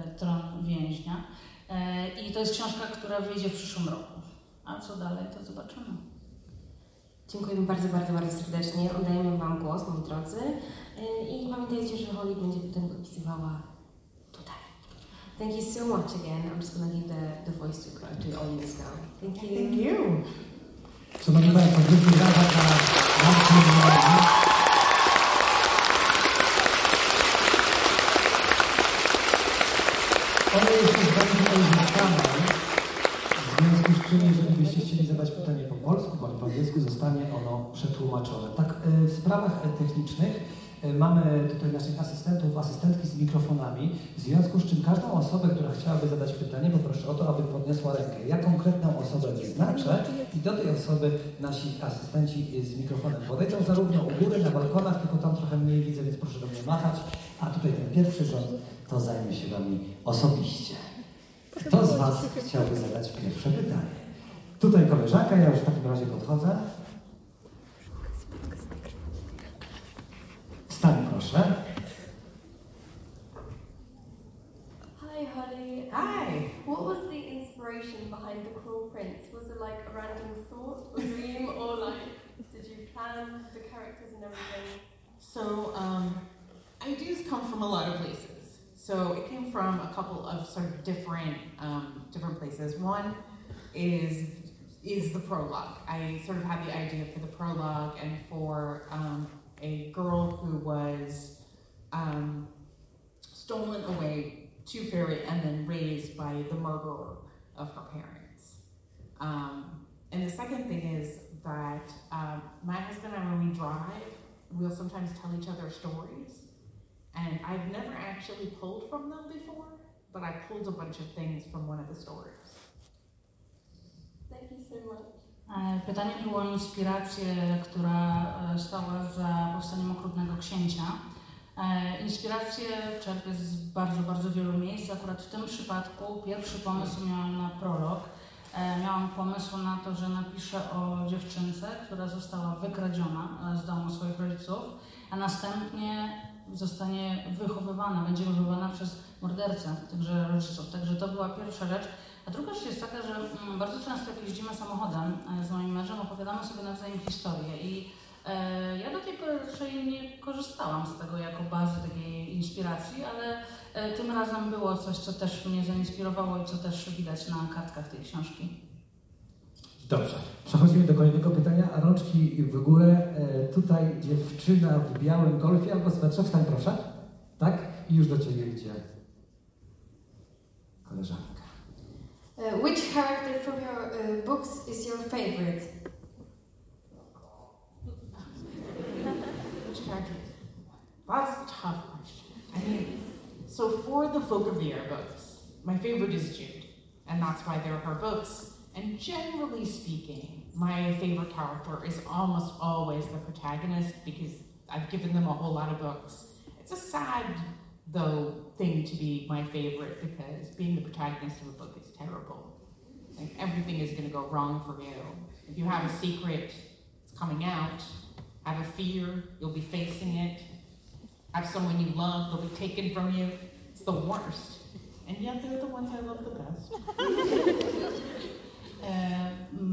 [SPEAKER 6] e, Tron Więźnia. E, I to jest książka, która wyjdzie w przyszłym roku. A co dalej, to zobaczymy.
[SPEAKER 7] Dziękujemy bardzo, bardzo, bardzo serdecznie. Oddajemy Wam głos, moi drodzy. Y, I pamiętajcie, że Holly będzie potem podpisywała tutaj. Thank you so much again. I'm just going to give the, the voice to, to the audience now. Thank you.
[SPEAKER 5] Thank you.
[SPEAKER 8] Szanowni Państwo, wielkie brawa Ono jest w związku z czym, jeżeli byście chcieli zadać pytanie po polsku bądź po angielsku, zostanie ono przetłumaczone. Tak, y, w sprawach e, technicznych E, Mamy tutaj naszych asystentów, asystentki z mikrofonami, w związku z czym każdą osobę, która chciałaby zadać pytanie, poproszę o to, aby podniosła rękę. Ja konkretną osobę wyznaczę i do tej osoby nasi asystenci z mikrofonem podejdą zarówno u góry, na balkonach, tylko tam trochę mniej widzę, więc proszę do mnie machać, a tutaj ten pierwszy rząd to zajmie się Wami osobiście. Kto z Was chciałby zadać pierwsze pytanie? Tutaj koleżanka, ja już w takim razie podchodzę. Wstań proszę.
[SPEAKER 9] Hi, Holly.
[SPEAKER 5] Hi.
[SPEAKER 9] What was the inspiration behind the Cruel Prince? Was it like a random thought or dream, or like did you plan the characters and everything?
[SPEAKER 5] So, um, ideas come from a lot of places. So it came from a couple of sort of different um, different places. One is is the prologue. I sort of had the idea for the prologue and for um, a girl who was um, stolen away to fairy and then raised by the murderer of her parents. Um, and the second thing is that um, my husband and I, when we drive, we'll sometimes tell each other stories. And I've never actually pulled from them before, but I pulled a bunch of things from one of the stories.
[SPEAKER 9] Thank you so much.
[SPEAKER 6] E, Pytanie było o inspirację, która e, stała za powstaniem Okrutnego Księcia. E, Inspirację czerpię z bardzo, bardzo wielu miejsc. Akurat w tym przypadku pierwszy pomysł miałam na prolog. Miałam pomysł na to, że napiszę o dziewczynce, która została wykradziona z domu swoich rodziców, a następnie zostanie wychowywana, będzie wychowywana przez mordercę tychże rodziców. Także to była pierwsza rzecz. A druga rzecz jest taka, że mm, bardzo często jak jeździmy samochodem e, z moim mężem, opowiadamy sobie nawzajem historie i e, ja do tej pory raczej nie korzystałam z tego jako bazy takiej inspiracji, ale e, tym razem było coś, co też mnie zainspirowało i co też widać na kartkach tej książki.
[SPEAKER 8] Dobrze. Przechodzimy do kolejnego pytania. Rączki w górę. Tutaj dziewczyna w białym golfie albo swetrze. Wstań proszę. Tak? I już do Ciebie idzie koleżanka.
[SPEAKER 10] Uh, which character from your uh, books is your favorite?
[SPEAKER 5] Which character? That's a tough question. I mean, so for the Folkavere books, my favorite is Jude, and that's why they're her books. And generally speaking, my favorite character is almost always the protagonist because I've given them a whole lot of books. It's a sad, though, thing to be my favorite because being the protagonist of a book terrible. Like everything is going to go wrong for you. If you have a secret, it's coming out. Have a fear, you'll be facing it. Have someone you love, they'll be taken from you. It's the worst. And yet they're the ones I love the best.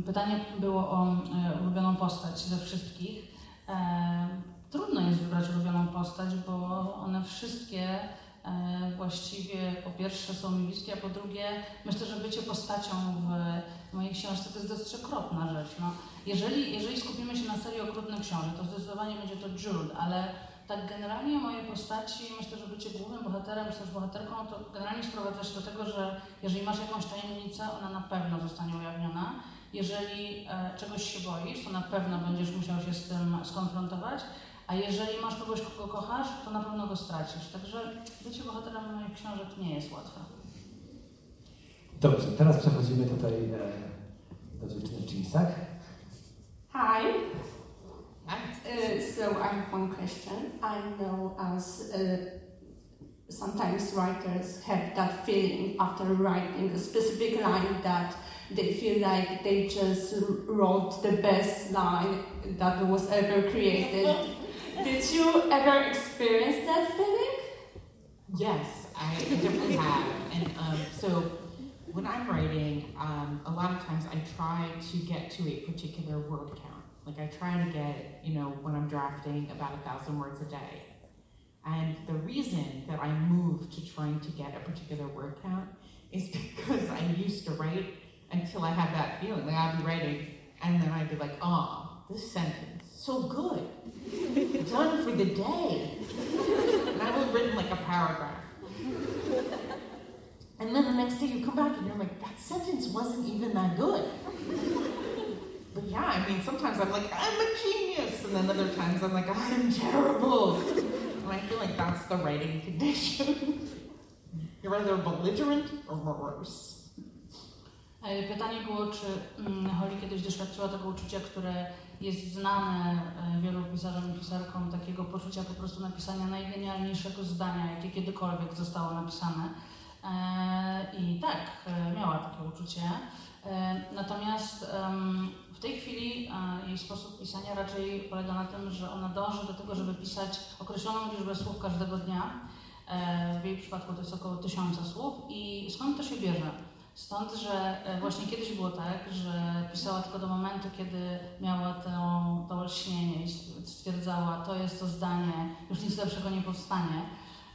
[SPEAKER 6] Pytanie było o ulubioną postać ze wszystkich. Trudno jest wybrać ulubioną postać, bo one wszystkie właściwie po pierwsze są mi bliskie, a po drugie myślę, że bycie postacią w mojej książce to jest dosyć okropna rzecz. No, jeżeli, jeżeli skupimy się na serii okrutnych książek, to zdecydowanie będzie to Jude, ale tak generalnie moje postaci, myślę, że bycie głównym bohaterem czy też bohaterką, to generalnie sprowadza się do tego, że jeżeli masz jakąś tajemnicę, ona na pewno zostanie ujawniona. Jeżeli e, czegoś się boisz, to na pewno będziesz musiał się z tym skonfrontować. A jeżeli masz kogoś, kogo kochasz, to na pewno go stracisz. Także bycie bohaterem moich książek nie jest łatwe.
[SPEAKER 8] Dobrze, teraz przechodzimy tutaj e, do dziewczyny w jeansach.
[SPEAKER 10] Hi. Uh, so I have one question. I know as uh, sometimes writers have that feeling after writing a specific line that they feel like they just wrote the best line that was ever created. Did you ever experience that feeling?
[SPEAKER 5] Yes, I definitely have. And um, so when I'm writing, um, a lot of times I try to get to a particular word count. Like I try to get, you know, when I'm drafting about a thousand words a day. And the reason that I moved to trying to get a particular word count is because I used to write until I had that feeling. Like I'd be writing and then I'd be like, oh, this sentence, so good. Done for the day. And I would have written like a paragraph. And then the next day you come back and you're like, that sentence wasn't even that good. But yeah, I mean, sometimes I'm like, I'm a genius. And then other times I'm like, I'm terrible. and I feel like that's the writing condition. You're either belligerent or morose.
[SPEAKER 6] Pytanie było, czy mm, Holly kiedyś doświadczyła tego uczucia, które jest znane e, wielu pisarzom i pisarkom, takiego poczucia po prostu napisania najgenialniejszego zdania, jakie kiedykolwiek zostało napisane. E, I tak, e, miała takie uczucie. Natomiast w tej chwili jej sposób pisania raczej polega na tym, że ona dąży do tego, żeby pisać określoną liczbę słów każdego dnia. W jej przypadku to jest około tysiąca słów. I skąd to się bierze? Stąd, że e, właśnie kiedyś było tak, że pisała tylko do momentu, kiedy miała to, to olśnienie i stwierdzała, to jest to zdanie, już nic lepszego nie powstanie.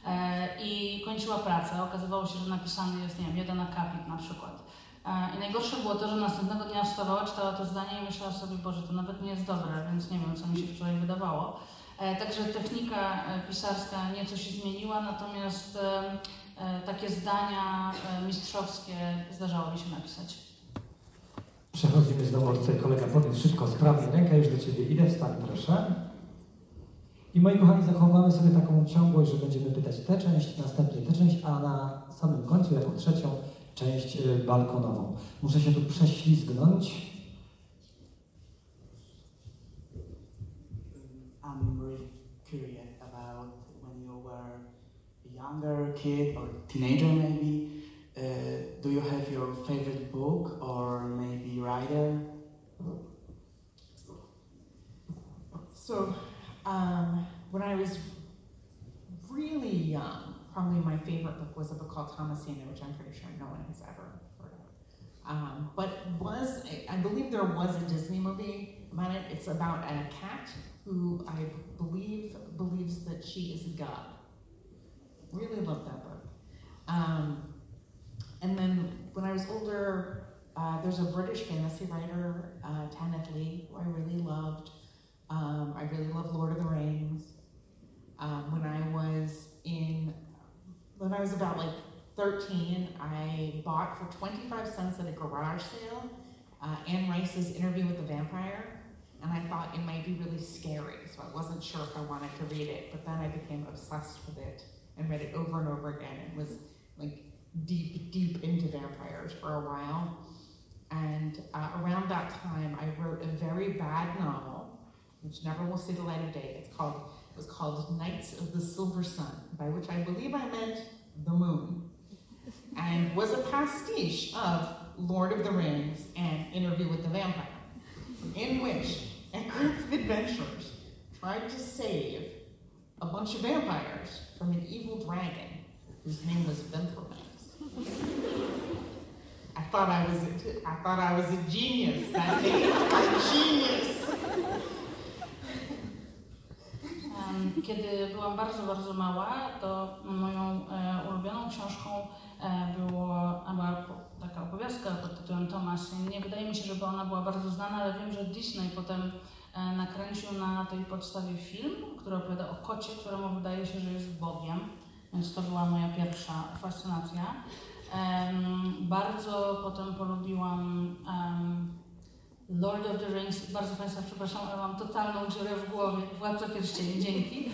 [SPEAKER 6] E, I kończyła pracę. Okazywało się, że napisany jest, nie wiem, jeden akapit na przykład. E, I najgorsze było to, że następnego dnia wstawała, czytała to zdanie i myślała sobie, Boże, to nawet nie jest dobre, więc nie wiem, co mi się wczoraj wydawało. Także technika pisarska nieco się zmieniła, natomiast takie zdania e, mistrzowskie zdarzało mi się napisać.
[SPEAKER 8] Przechodzimy znowu od tutaj kolega podniósł szybko, sprawnie rękę, już do Ciebie idę, wstań proszę. I moi kochani, zachowamy sobie taką ciągłość, że będziemy pytać tę część, następnie tę część, a na samym końcu, jako trzecią, część y, balkonową. Muszę się tu prześlizgnąć.
[SPEAKER 11] Younger kid or teenager, maybe. Uh, do you have your favorite book or maybe writer?
[SPEAKER 5] So, um, when I was really young, probably my favorite book was a book called Thomasina, which I'm pretty sure no one has ever heard of. Um, but was I believe there was a Disney movie about it. It's about a cat who I believe believes that she is a God. Really loved that book. Um, and then when I was older, uh, there's a British fantasy writer, uh, Lee, who I really loved. Um, I really love Lord of the Rings. Um, when I was in, when I was about like 13, I bought for 25 cents at a garage sale uh, Anne Rice's Interview with the Vampire, and I thought it might be really scary, so I wasn't sure if I wanted to read it. But then I became obsessed with it and read it over and over again, and was like deep, deep into vampires for a while. And uh, around that time, I wrote a very bad novel, which never will see the light of day. It's called it was called Knights of the Silver Sun, by which I believe I meant the moon, and was a pastiche of Lord of the Rings and Interview with the Vampire, in which a group of adventurers tried to save a bunch of vampires from an evil dragon whose name was. I thought I was a, I thought I was a genius a genius.
[SPEAKER 6] Em, Kiedy byłam bardzo, bardzo mała, to moją e, ulubioną książką e, było, była taka opowiastka pod tytułem Thomas. Nie wydaje mi się, żeby ona była bardzo znana, ale wiem, że Disney potem nakręcił na tej podstawie film, który opowiada o kocie, któremu wydaje się, że jest Bogiem. Więc to była moja pierwsza fascynacja. Bardzo potem polubiłam Lord of the Rings, bardzo Państwa przepraszam, ale mam totalną dziurę w głowie. Władca Pierścieni, dzięki.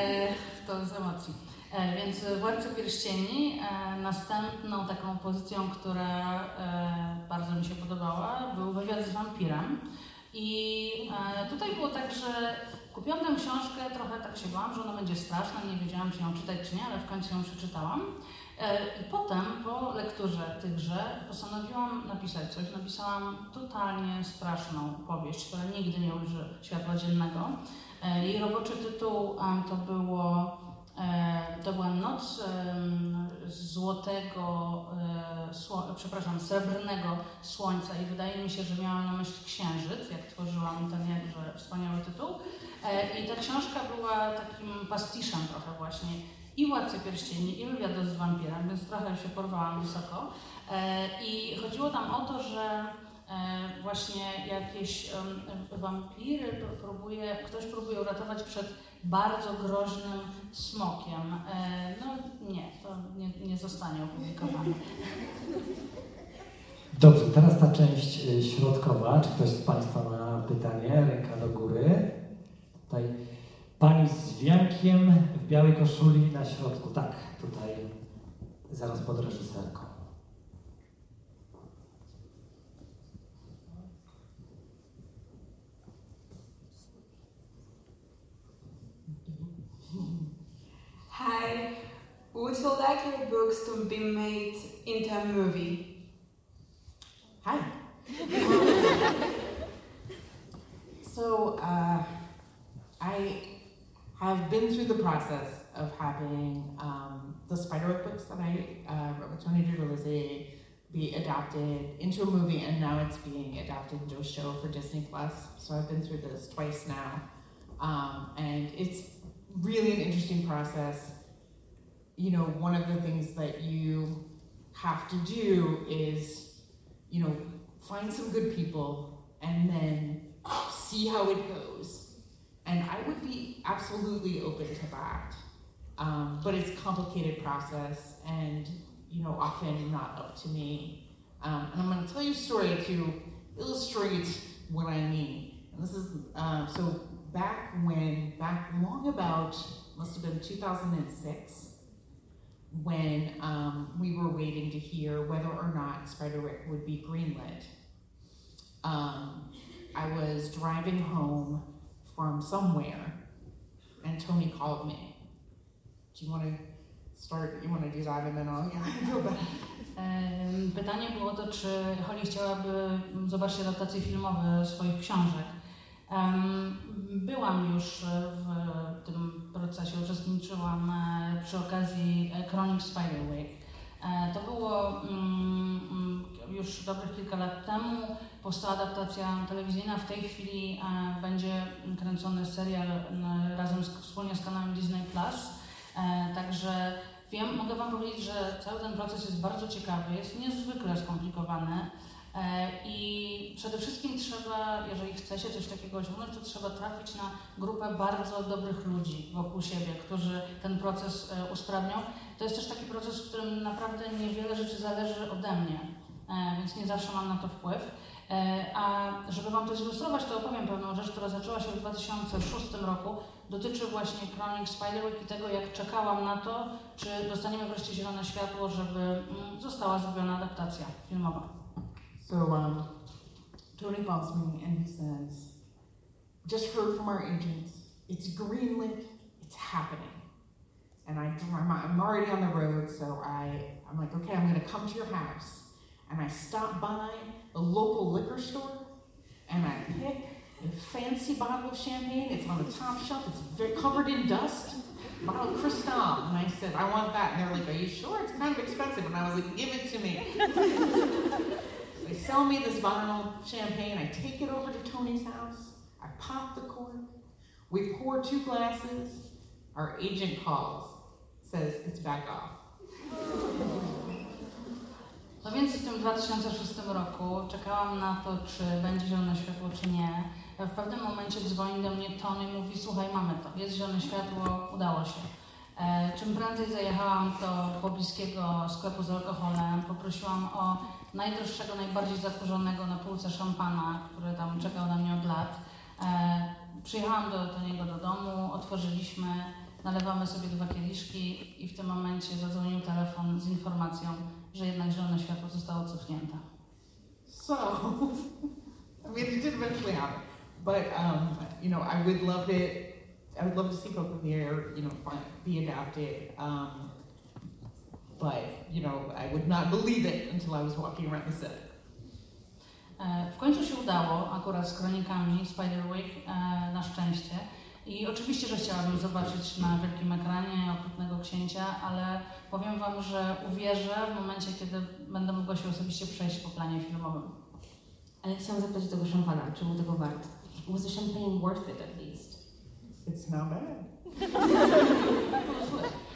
[SPEAKER 6] E, to z emocji. E, więc Władca Pierścieni, e, następną taką pozycją, która e, bardzo mi się podobała, był wywiad z wampirem. I e, tutaj było tak, że kupiłam tę książkę, trochę tak się bałam, że ona będzie straszna, nie wiedziałam, czy ją czytać, czy nie, ale w końcu ją przeczytałam. E, I potem, po lekturze tychże, postanowiłam napisać coś. Napisałam totalnie straszną powieść, która nigdy nie ujrzy światła dziennego. E, Jej roboczy tytuł to było to była noc złotego, e, przepraszam, srebrnego słońca i wydaje mi się, że miałam na myśli księżyc, jak tworzyłam ten jakże wspaniały tytuł. E, I ta książka była takim pastiszem trochę właśnie i Władcy Pierścieni, i wywiadu z wampirem, więc trochę się porwałam wysoko. E, I chodziło tam o to, że właśnie jakieś wampiry pr- próbuje, ktoś próbuje uratować przed bardzo groźnym smokiem. E, No nie, to nie, nie zostanie opublikowane.
[SPEAKER 8] Dobrze, teraz ta część y, środkowa. Czy ktoś z Państwa ma pytanie? Ręka do góry. Tutaj Pani z wiankiem w białej koszuli na środku. Tak, tutaj zaraz pod reżyserką.
[SPEAKER 12] Would you like your books to be made into a movie?
[SPEAKER 5] Hi. so, uh, I have been through the process of having um, the Spiderwick books that I uh, wrote with Tony DeRose be adapted into a movie, and now it's being adapted into a show for Disney Plus. So I've been through this twice now, um, and it's really an interesting process. You know, one of the things that you have to do is, you know, find some good people and then see how it goes. And I would be absolutely open to that. Um, but it's a complicated process and, you know, often not up to me. Um, and I'm going to tell you a story to illustrate what I mean. And this is, uh, so back when, back long about, must have been 2006, when um, we were waiting to hear whether or not Spiderwick would be greenlit. Um, I was driving home from somewhere, and Tony called me. Do you want to start? You want to do that, and then I'll bad.
[SPEAKER 6] Em, Pytanie było to, czy Holly chciałaby zobaczyć adaptacje filmowe swoich książek. Em, Byłam już w tym procesie, uczestniczyłam e, przy okazji e, Chronic Spiderwick. E, To było mm, mm, już dobrych kilka lat temu. Powstała adaptacja telewizyjna. W tej chwili e, będzie kręcony serial razem z, wspólnie z kanałem Disney Plus. Także wiem, mogę Wam powiedzieć, że cały ten proces jest bardzo ciekawy, jest niezwykle skomplikowany. E, I przede wszystkim trzeba, jeżeli chce się coś takiego osiągnąć, to trzeba trafić na grupę bardzo dobrych ludzi wokół siebie, którzy ten proces e, usprawnią. To jest też taki proces, w którym naprawdę niewiele rzeczy zależy ode mnie, e, więc nie zawsze mam na to wpływ. A żeby Wam to zilustrować, to opowiem pewną rzecz, która zaczęła się w 2006 roku. Dotyczy właśnie Chronic Spiderwick i tego, jak czekałam na to, czy dostaniemy wreszcie zielone światło, żeby mm, została zrobiona adaptacja filmowa.
[SPEAKER 5] So um, Tony calls me and he says, "Just heard from our agents. It's greenlit. It's happening." And I, I'm, already on the road, so I, I'm like, okay, I'm going to come to your house. And I stop by a local liquor store, and I pick a fancy bottle of champagne. It's on the top shelf. It's very covered in dust. Bottle Cristal. And I said, I want that. And they're like, Are you sure? It's kind of expensive. And I was like, Give it to me. They sell me this bottle of champagne. I take it over to Tony's house. I pop the cork. We pour two glasses. Our agent calls, says it's back off.
[SPEAKER 6] No więc w tym 2006 roku czekałam na to, czy będzie zielone światło, czy nie. W pewnym momencie dzwoni do mnie Tony i mówi, słuchaj, mamy to, jest zielone światło, udało się. E, czym prędzej zajechałam do pobliskiego sklepu z alkoholem, poprosiłam o najdroższego, najbardziej zakurzonego na półce szampana, który tam czekał na mnie od lat. E, przyjechałam do, do niego do domu, otworzyliśmy, nalewamy sobie dwa kieliszki i w tym momencie zadzwonił telefon z informacją, że jednak zielone światło zostało cofnięte.
[SPEAKER 5] So, I mean, it did eventually happen. But, um, you know, I would love it. I would love to see Coco Pierre, you know, be adapted. Um, but, you know, I would not believe it until I was walking around the set.
[SPEAKER 6] E, W końcu się udało, akurat z kronikami Spiderwick, e, na szczęście. I oczywiście, że chciałabym zobaczyć na wielkim ekranie Okrutnego Księcia, ale powiem Wam, że uwierzę w momencie, kiedy będę mogła się osobiście przejść po planie filmowym.
[SPEAKER 7] Ale chciałam zapytać tego szampana, czy był tego wart? Was the champagne worth it at least?
[SPEAKER 5] It's not bad.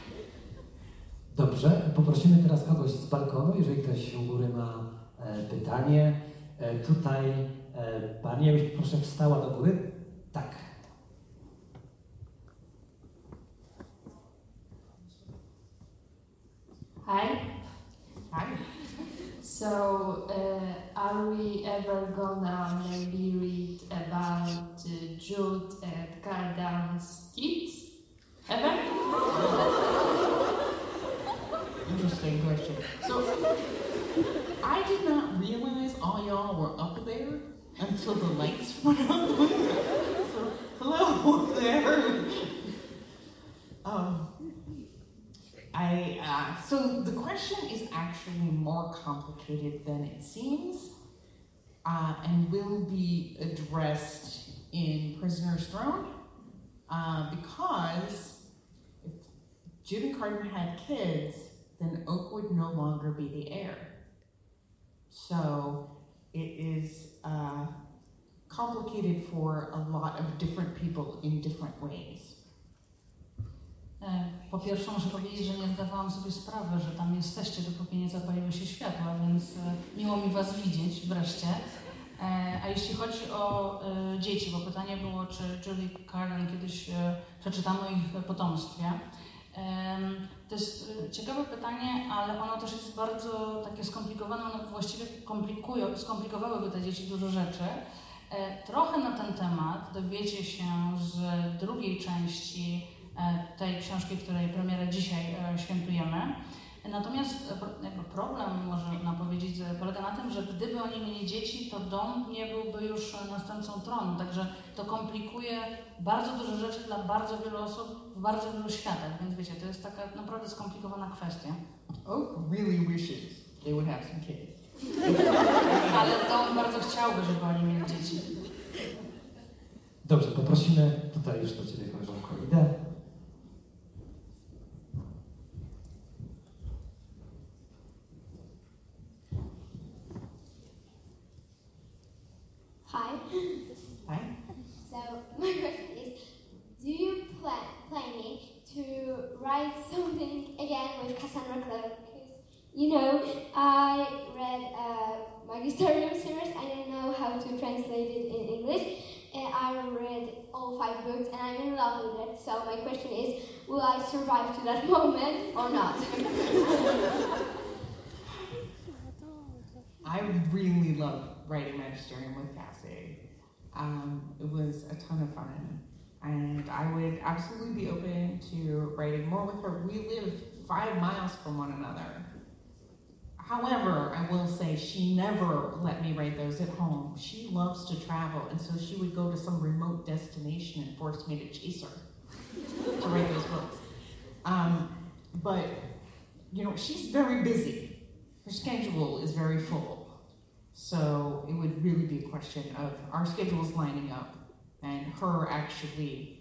[SPEAKER 8] Dobrze, poprosimy teraz kogoś z balkonu, jeżeli ktoś u góry ma e, pytanie. E, tutaj e, pani, jakbyś proszę wstała do góry. Tak.
[SPEAKER 10] Hi.
[SPEAKER 5] Hi.
[SPEAKER 10] So, uh, are we ever gonna maybe read about uh, Jude and Kardansky?
[SPEAKER 5] Ever? Interesting question. So, I did not realize all y'all were up there until the lights went up. so, hello there. Um, I uh, so the question is actually more complicated than it seems, uh, and will be addressed in Prisoner's Throne, uh, because if June Carden had kids, then Oak would no longer be the heir. So it is uh, complicated for a lot of different people in different ways.
[SPEAKER 6] E, Po pierwsze muszę powiedzieć, że nie zdawałam sobie sprawy, że tam jesteście, dopóki nie zapaliły się światła, więc e, miło mi Was widzieć wreszcie. E, A jeśli chodzi o dzieci, bo pytanie było, czy Julie Carden kiedyś przeczytamy ich potomstwie. To jest e, ciekawe pytanie, ale ono też jest bardzo takie skomplikowane, one właściwie komplikują, skomplikowałyby te dzieci dużo rzeczy. E, Trochę na ten temat dowiecie się z drugiej części e, tej książki, której premierę dzisiaj świętujemy. Natomiast e, problem, można powiedzieć, e, polega na tym, że gdyby oni mieli dzieci, to dom nie byłby już e, następcą tronu. Także to komplikuje bardzo dużo rzeczy dla bardzo wielu osób w bardzo wielu światach. Więc wiecie, to jest taka naprawdę skomplikowana kwestia.
[SPEAKER 5] Oak really wishes they would have some kids.
[SPEAKER 6] Ale dom bardzo chciałby, żeby oni mieli dzieci.
[SPEAKER 8] Dobrze, poprosimy tutaj już do Ciebie, koleżanko, idę.
[SPEAKER 13] Write something again with Cassandra Clare? You know, I read uh, Magisterium series. I don't know how to translate it in English. I read all five books, and I'm in love with it. So my question is, will I survive to that moment or not?
[SPEAKER 5] I really love writing magisterium with Cassie. Um, it was a ton of fun, and I would absolutely be open to writing more with her. We live five miles from one another. However, I will say she never let me write those at home. She loves to travel, and so she would go to some remote destination and force me to chase her to write those books. Um, but you know, she's very busy. Her schedule is very full. So it would really be a question of our schedules lining up and her actually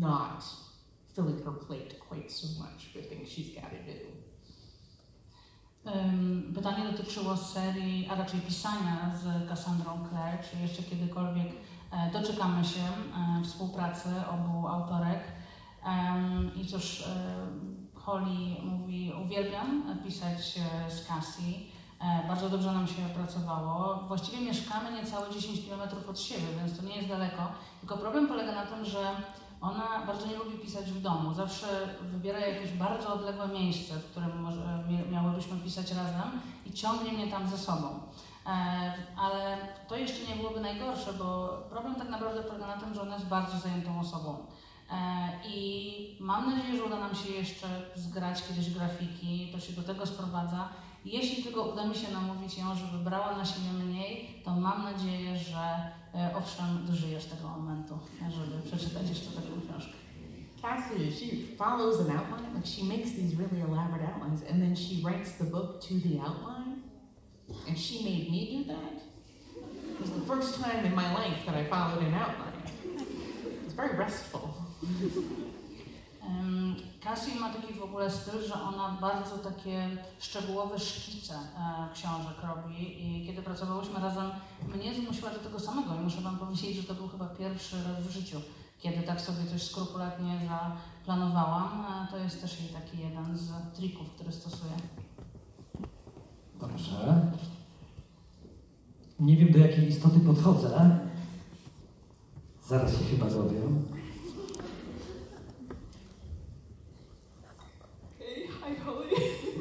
[SPEAKER 5] not filling her plate quite so much with things she's got to do.
[SPEAKER 6] Ym, Pytanie dotyczyło serii, a raczej pisania z Cassandrą Clare, czy jeszcze kiedykolwiek e, doczekamy się e, współpracy obu autorek. Em, I cóż, e, Holly mówi, uwielbiam pisać e, z Cassie. E, Bardzo dobrze nam się pracowało. Właściwie mieszkamy niecałe 10 km od siebie, więc to nie jest daleko. Tylko problem polega na tym, że ona bardzo nie lubi pisać w domu. Zawsze wybiera jakieś bardzo odległe miejsce, w którym może, mia- miałybyśmy pisać razem i ciągnie mnie tam ze sobą. E, ale to jeszcze nie byłoby najgorsze, bo problem tak naprawdę polega na tym, że ona jest bardzo zajętą osobą. E, I mam nadzieję, że uda nam się jeszcze zgrać kiedyś grafiki, to się do tego sprowadza. Jeśli tylko uda mi się namówić ją, żeby brała na siebie mniej, to mam nadzieję, że e, owszem, dożyjesz tego momentu, żeby przeczytać jeszcze taką książkę.
[SPEAKER 5] Cassie, she follows an outline, like she makes these really elaborate outlines, and then she writes the book to the outline. And she made me do that. It was the first time in my life that I followed an outline. It's very restful.
[SPEAKER 6] Em, Cassie ma taki w ogóle styl, że ona bardzo takie szczegółowe szkice e, książek robi i kiedy pracowałyśmy razem, mnie zmusiła do tego samego i muszę Wam powiedzieć, że to był chyba pierwszy raz w życiu, kiedy tak sobie coś skrupulatnie zaplanowałam. E, To jest też jej taki jeden z trików, który stosuję.
[SPEAKER 8] Dobrze. Nie wiem, do jakiej istoty podchodzę. Zaraz się chyba dowiem.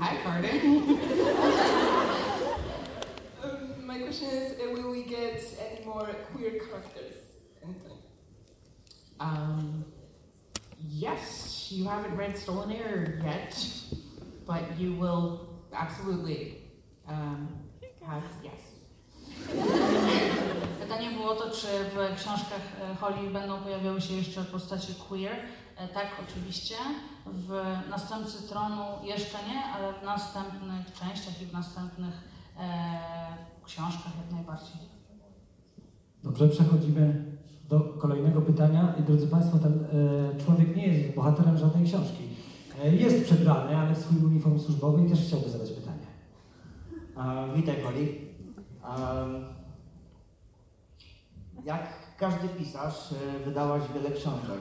[SPEAKER 14] Hi,
[SPEAKER 5] Carter.
[SPEAKER 14] um, my question is, uh, will we get any more queer characters? anytime?
[SPEAKER 5] Um, Yes, you haven't read Stolen Air yet, but you will absolutely um, have yes.
[SPEAKER 6] Pytanie było to, czy w książkach Holly będą pojawiały się jeszcze postacie queer. E, Tak, oczywiście. W Następcy Tronu jeszcze nie, ale w następnych częściach i w następnych e, książkach jak najbardziej.
[SPEAKER 8] Dobrze, przechodzimy do kolejnego pytania. I drodzy Państwo, ten e, człowiek nie jest bohaterem żadnej książki. E, jest przebrany, ale w swój uniform służbowy i też chciałby zadać pytanie.
[SPEAKER 15] E, witaj, Holly. Em, jak każdy pisarz, e, wydałaś wiele książek.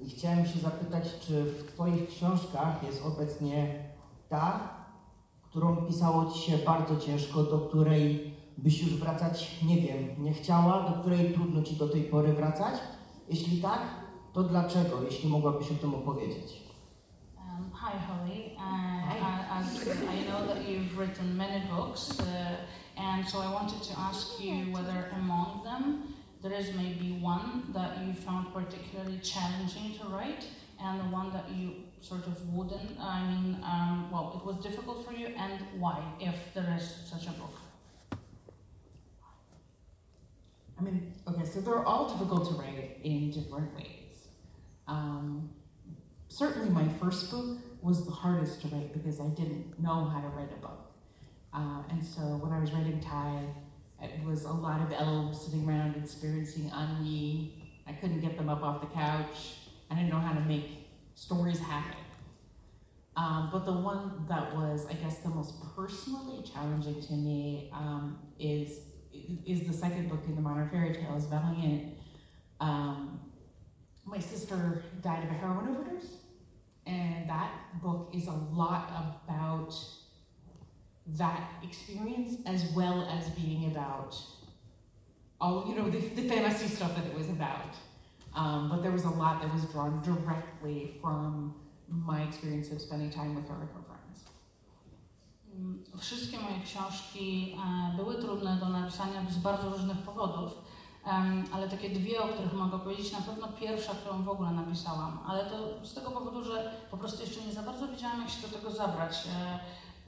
[SPEAKER 15] I chciałem się zapytać, czy w Twoich książkach jest obecnie ta, którą pisało Ci się bardzo ciężko, do której byś już wracać, nie wiem, nie chciała, do której trudno Ci do tej pory wracać? Jeśli tak, to dlaczego, jeśli mogłabyś o tym opowiedzieć?
[SPEAKER 6] Um, hi, Holly. Uh, I- As I know that you've written many books, uh, and so I wanted to ask you whether among them there is maybe one that you found particularly challenging to write, and the one that you sort of wouldn't. I mean, um, well, it was difficult for you, and why, if there is such a book.
[SPEAKER 5] I mean, okay, so they're all difficult to write in different ways. Um, certainly, my first book was the hardest to write because I didn't know how to write a book. Uh, and so when I was writing Ty, it was a lot of elves sitting around experiencing ennui. I couldn't get them up off the couch. I didn't know how to make stories happen. Um, but the one that was, I guess, the most personally challenging to me um, is is the second book in the Modern Fairy Tales, Valiant. Um, my sister died of a heroin overdose, and that book is a lot about that experience as well as being about all you know the, the fantasy stuff that it was about. Um, but there was a lot that was drawn directly from my experience of spending time with her and her friends.
[SPEAKER 6] Mm, Wszystkie moje książki e, były trudne do napisania z bardzo różnych powodów, ale takie dwie, o których mogę powiedzieć, na pewno pierwsza, którą w ogóle napisałam, ale to z tego powodu, że po prostu jeszcze nie za bardzo wiedziałam, jak się do tego zabrać.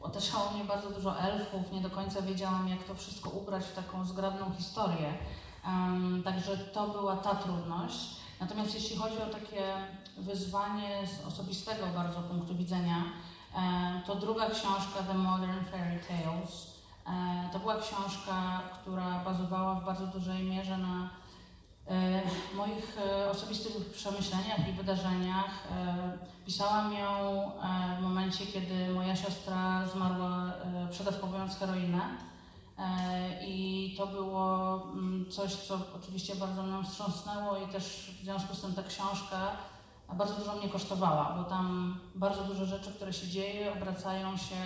[SPEAKER 6] Otaczało mnie bardzo dużo elfów, nie do końca wiedziałam, jak to wszystko ubrać w taką zgrabną historię. Em, Także to była ta trudność. Natomiast jeśli chodzi o takie wyzwanie z osobistego bardzo punktu widzenia, e, to druga książka, The Modern Fairy Tales, e, to była książka, która bazowała w bardzo dużej mierze na moich e, osobistych przemyśleniach i wydarzeniach. E, Pisałam ją e, w momencie, kiedy moja siostra zmarła e, przedawkowując heroinę. E, I to było mm, coś, co oczywiście bardzo mnie wstrząsnęło i też w związku z tym ta książka bardzo dużo mnie kosztowała, bo tam bardzo dużo rzeczy, które się dzieje, obracają się,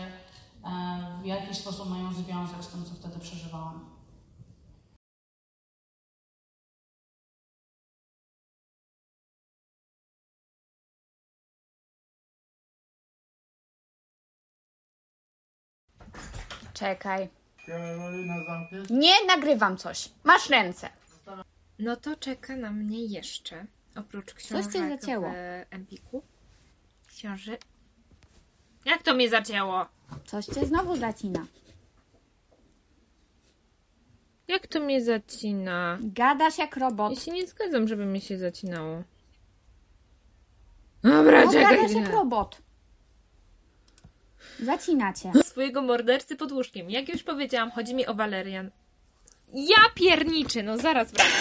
[SPEAKER 6] e, w jakiś sposób mają związek z tym, co wtedy przeżywałam.
[SPEAKER 1] Czekaj.
[SPEAKER 16] Karolina zamknie?
[SPEAKER 1] Nie nagrywam coś. Masz ręce.
[SPEAKER 2] No to czeka na mnie jeszcze, oprócz książek
[SPEAKER 1] cię zacięło.
[SPEAKER 2] w Empiku. Książę... Jak to mnie zacięło?
[SPEAKER 1] Coś cię znowu zacina.
[SPEAKER 2] Jak to mnie zacina?
[SPEAKER 1] Gadasz jak robot.
[SPEAKER 2] Ja się nie zgadzam, żeby mi się zacinało. Dobra,
[SPEAKER 1] no,
[SPEAKER 2] czekaj.
[SPEAKER 1] gadasz jak robot. Zacina cię.
[SPEAKER 2] Swojego mordercy pod łóżkiem. Jak już powiedziałam, chodzi mi o Walerian. Ja pierniczy, no zaraz wracam.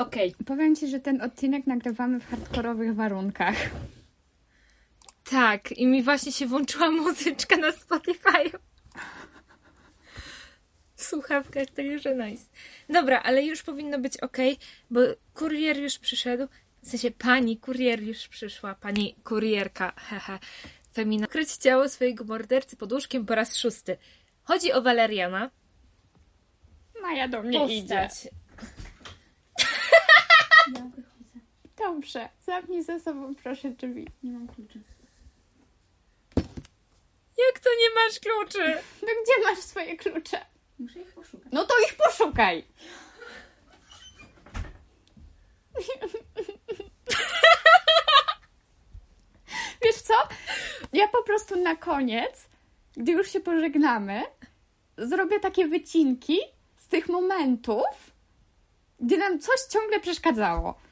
[SPEAKER 2] Okej.
[SPEAKER 1] Powiem Ci, że ten odcinek nagrywamy w hardkorowych warunkach.
[SPEAKER 2] Tak, i mi właśnie się włączyła muzyczka na Spotify. W słuchawkach, także nice. Dobra, ale już powinno być ok, bo kurier już przyszedł. W sensie pani kurier już przyszła, pani kurierka, hehe. Femina. Kryć ciało swojego mordercy pod łóżkiem po raz szósty. Chodzi o Waleriana.
[SPEAKER 1] Maja do mnie idzie. Dobrze, zamknij ze sobą proszę drzwi. Nie mam kluczy.
[SPEAKER 2] Jak to nie masz kluczy?
[SPEAKER 1] No gdzie masz swoje klucze?
[SPEAKER 17] Muszę ich poszukać.
[SPEAKER 1] No to ich poszukaj! Wiesz co? Ja po prostu na koniec, gdy już się pożegnamy, zrobię takie wycinki z tych momentów, gdy nam coś ciągle przeszkadzało.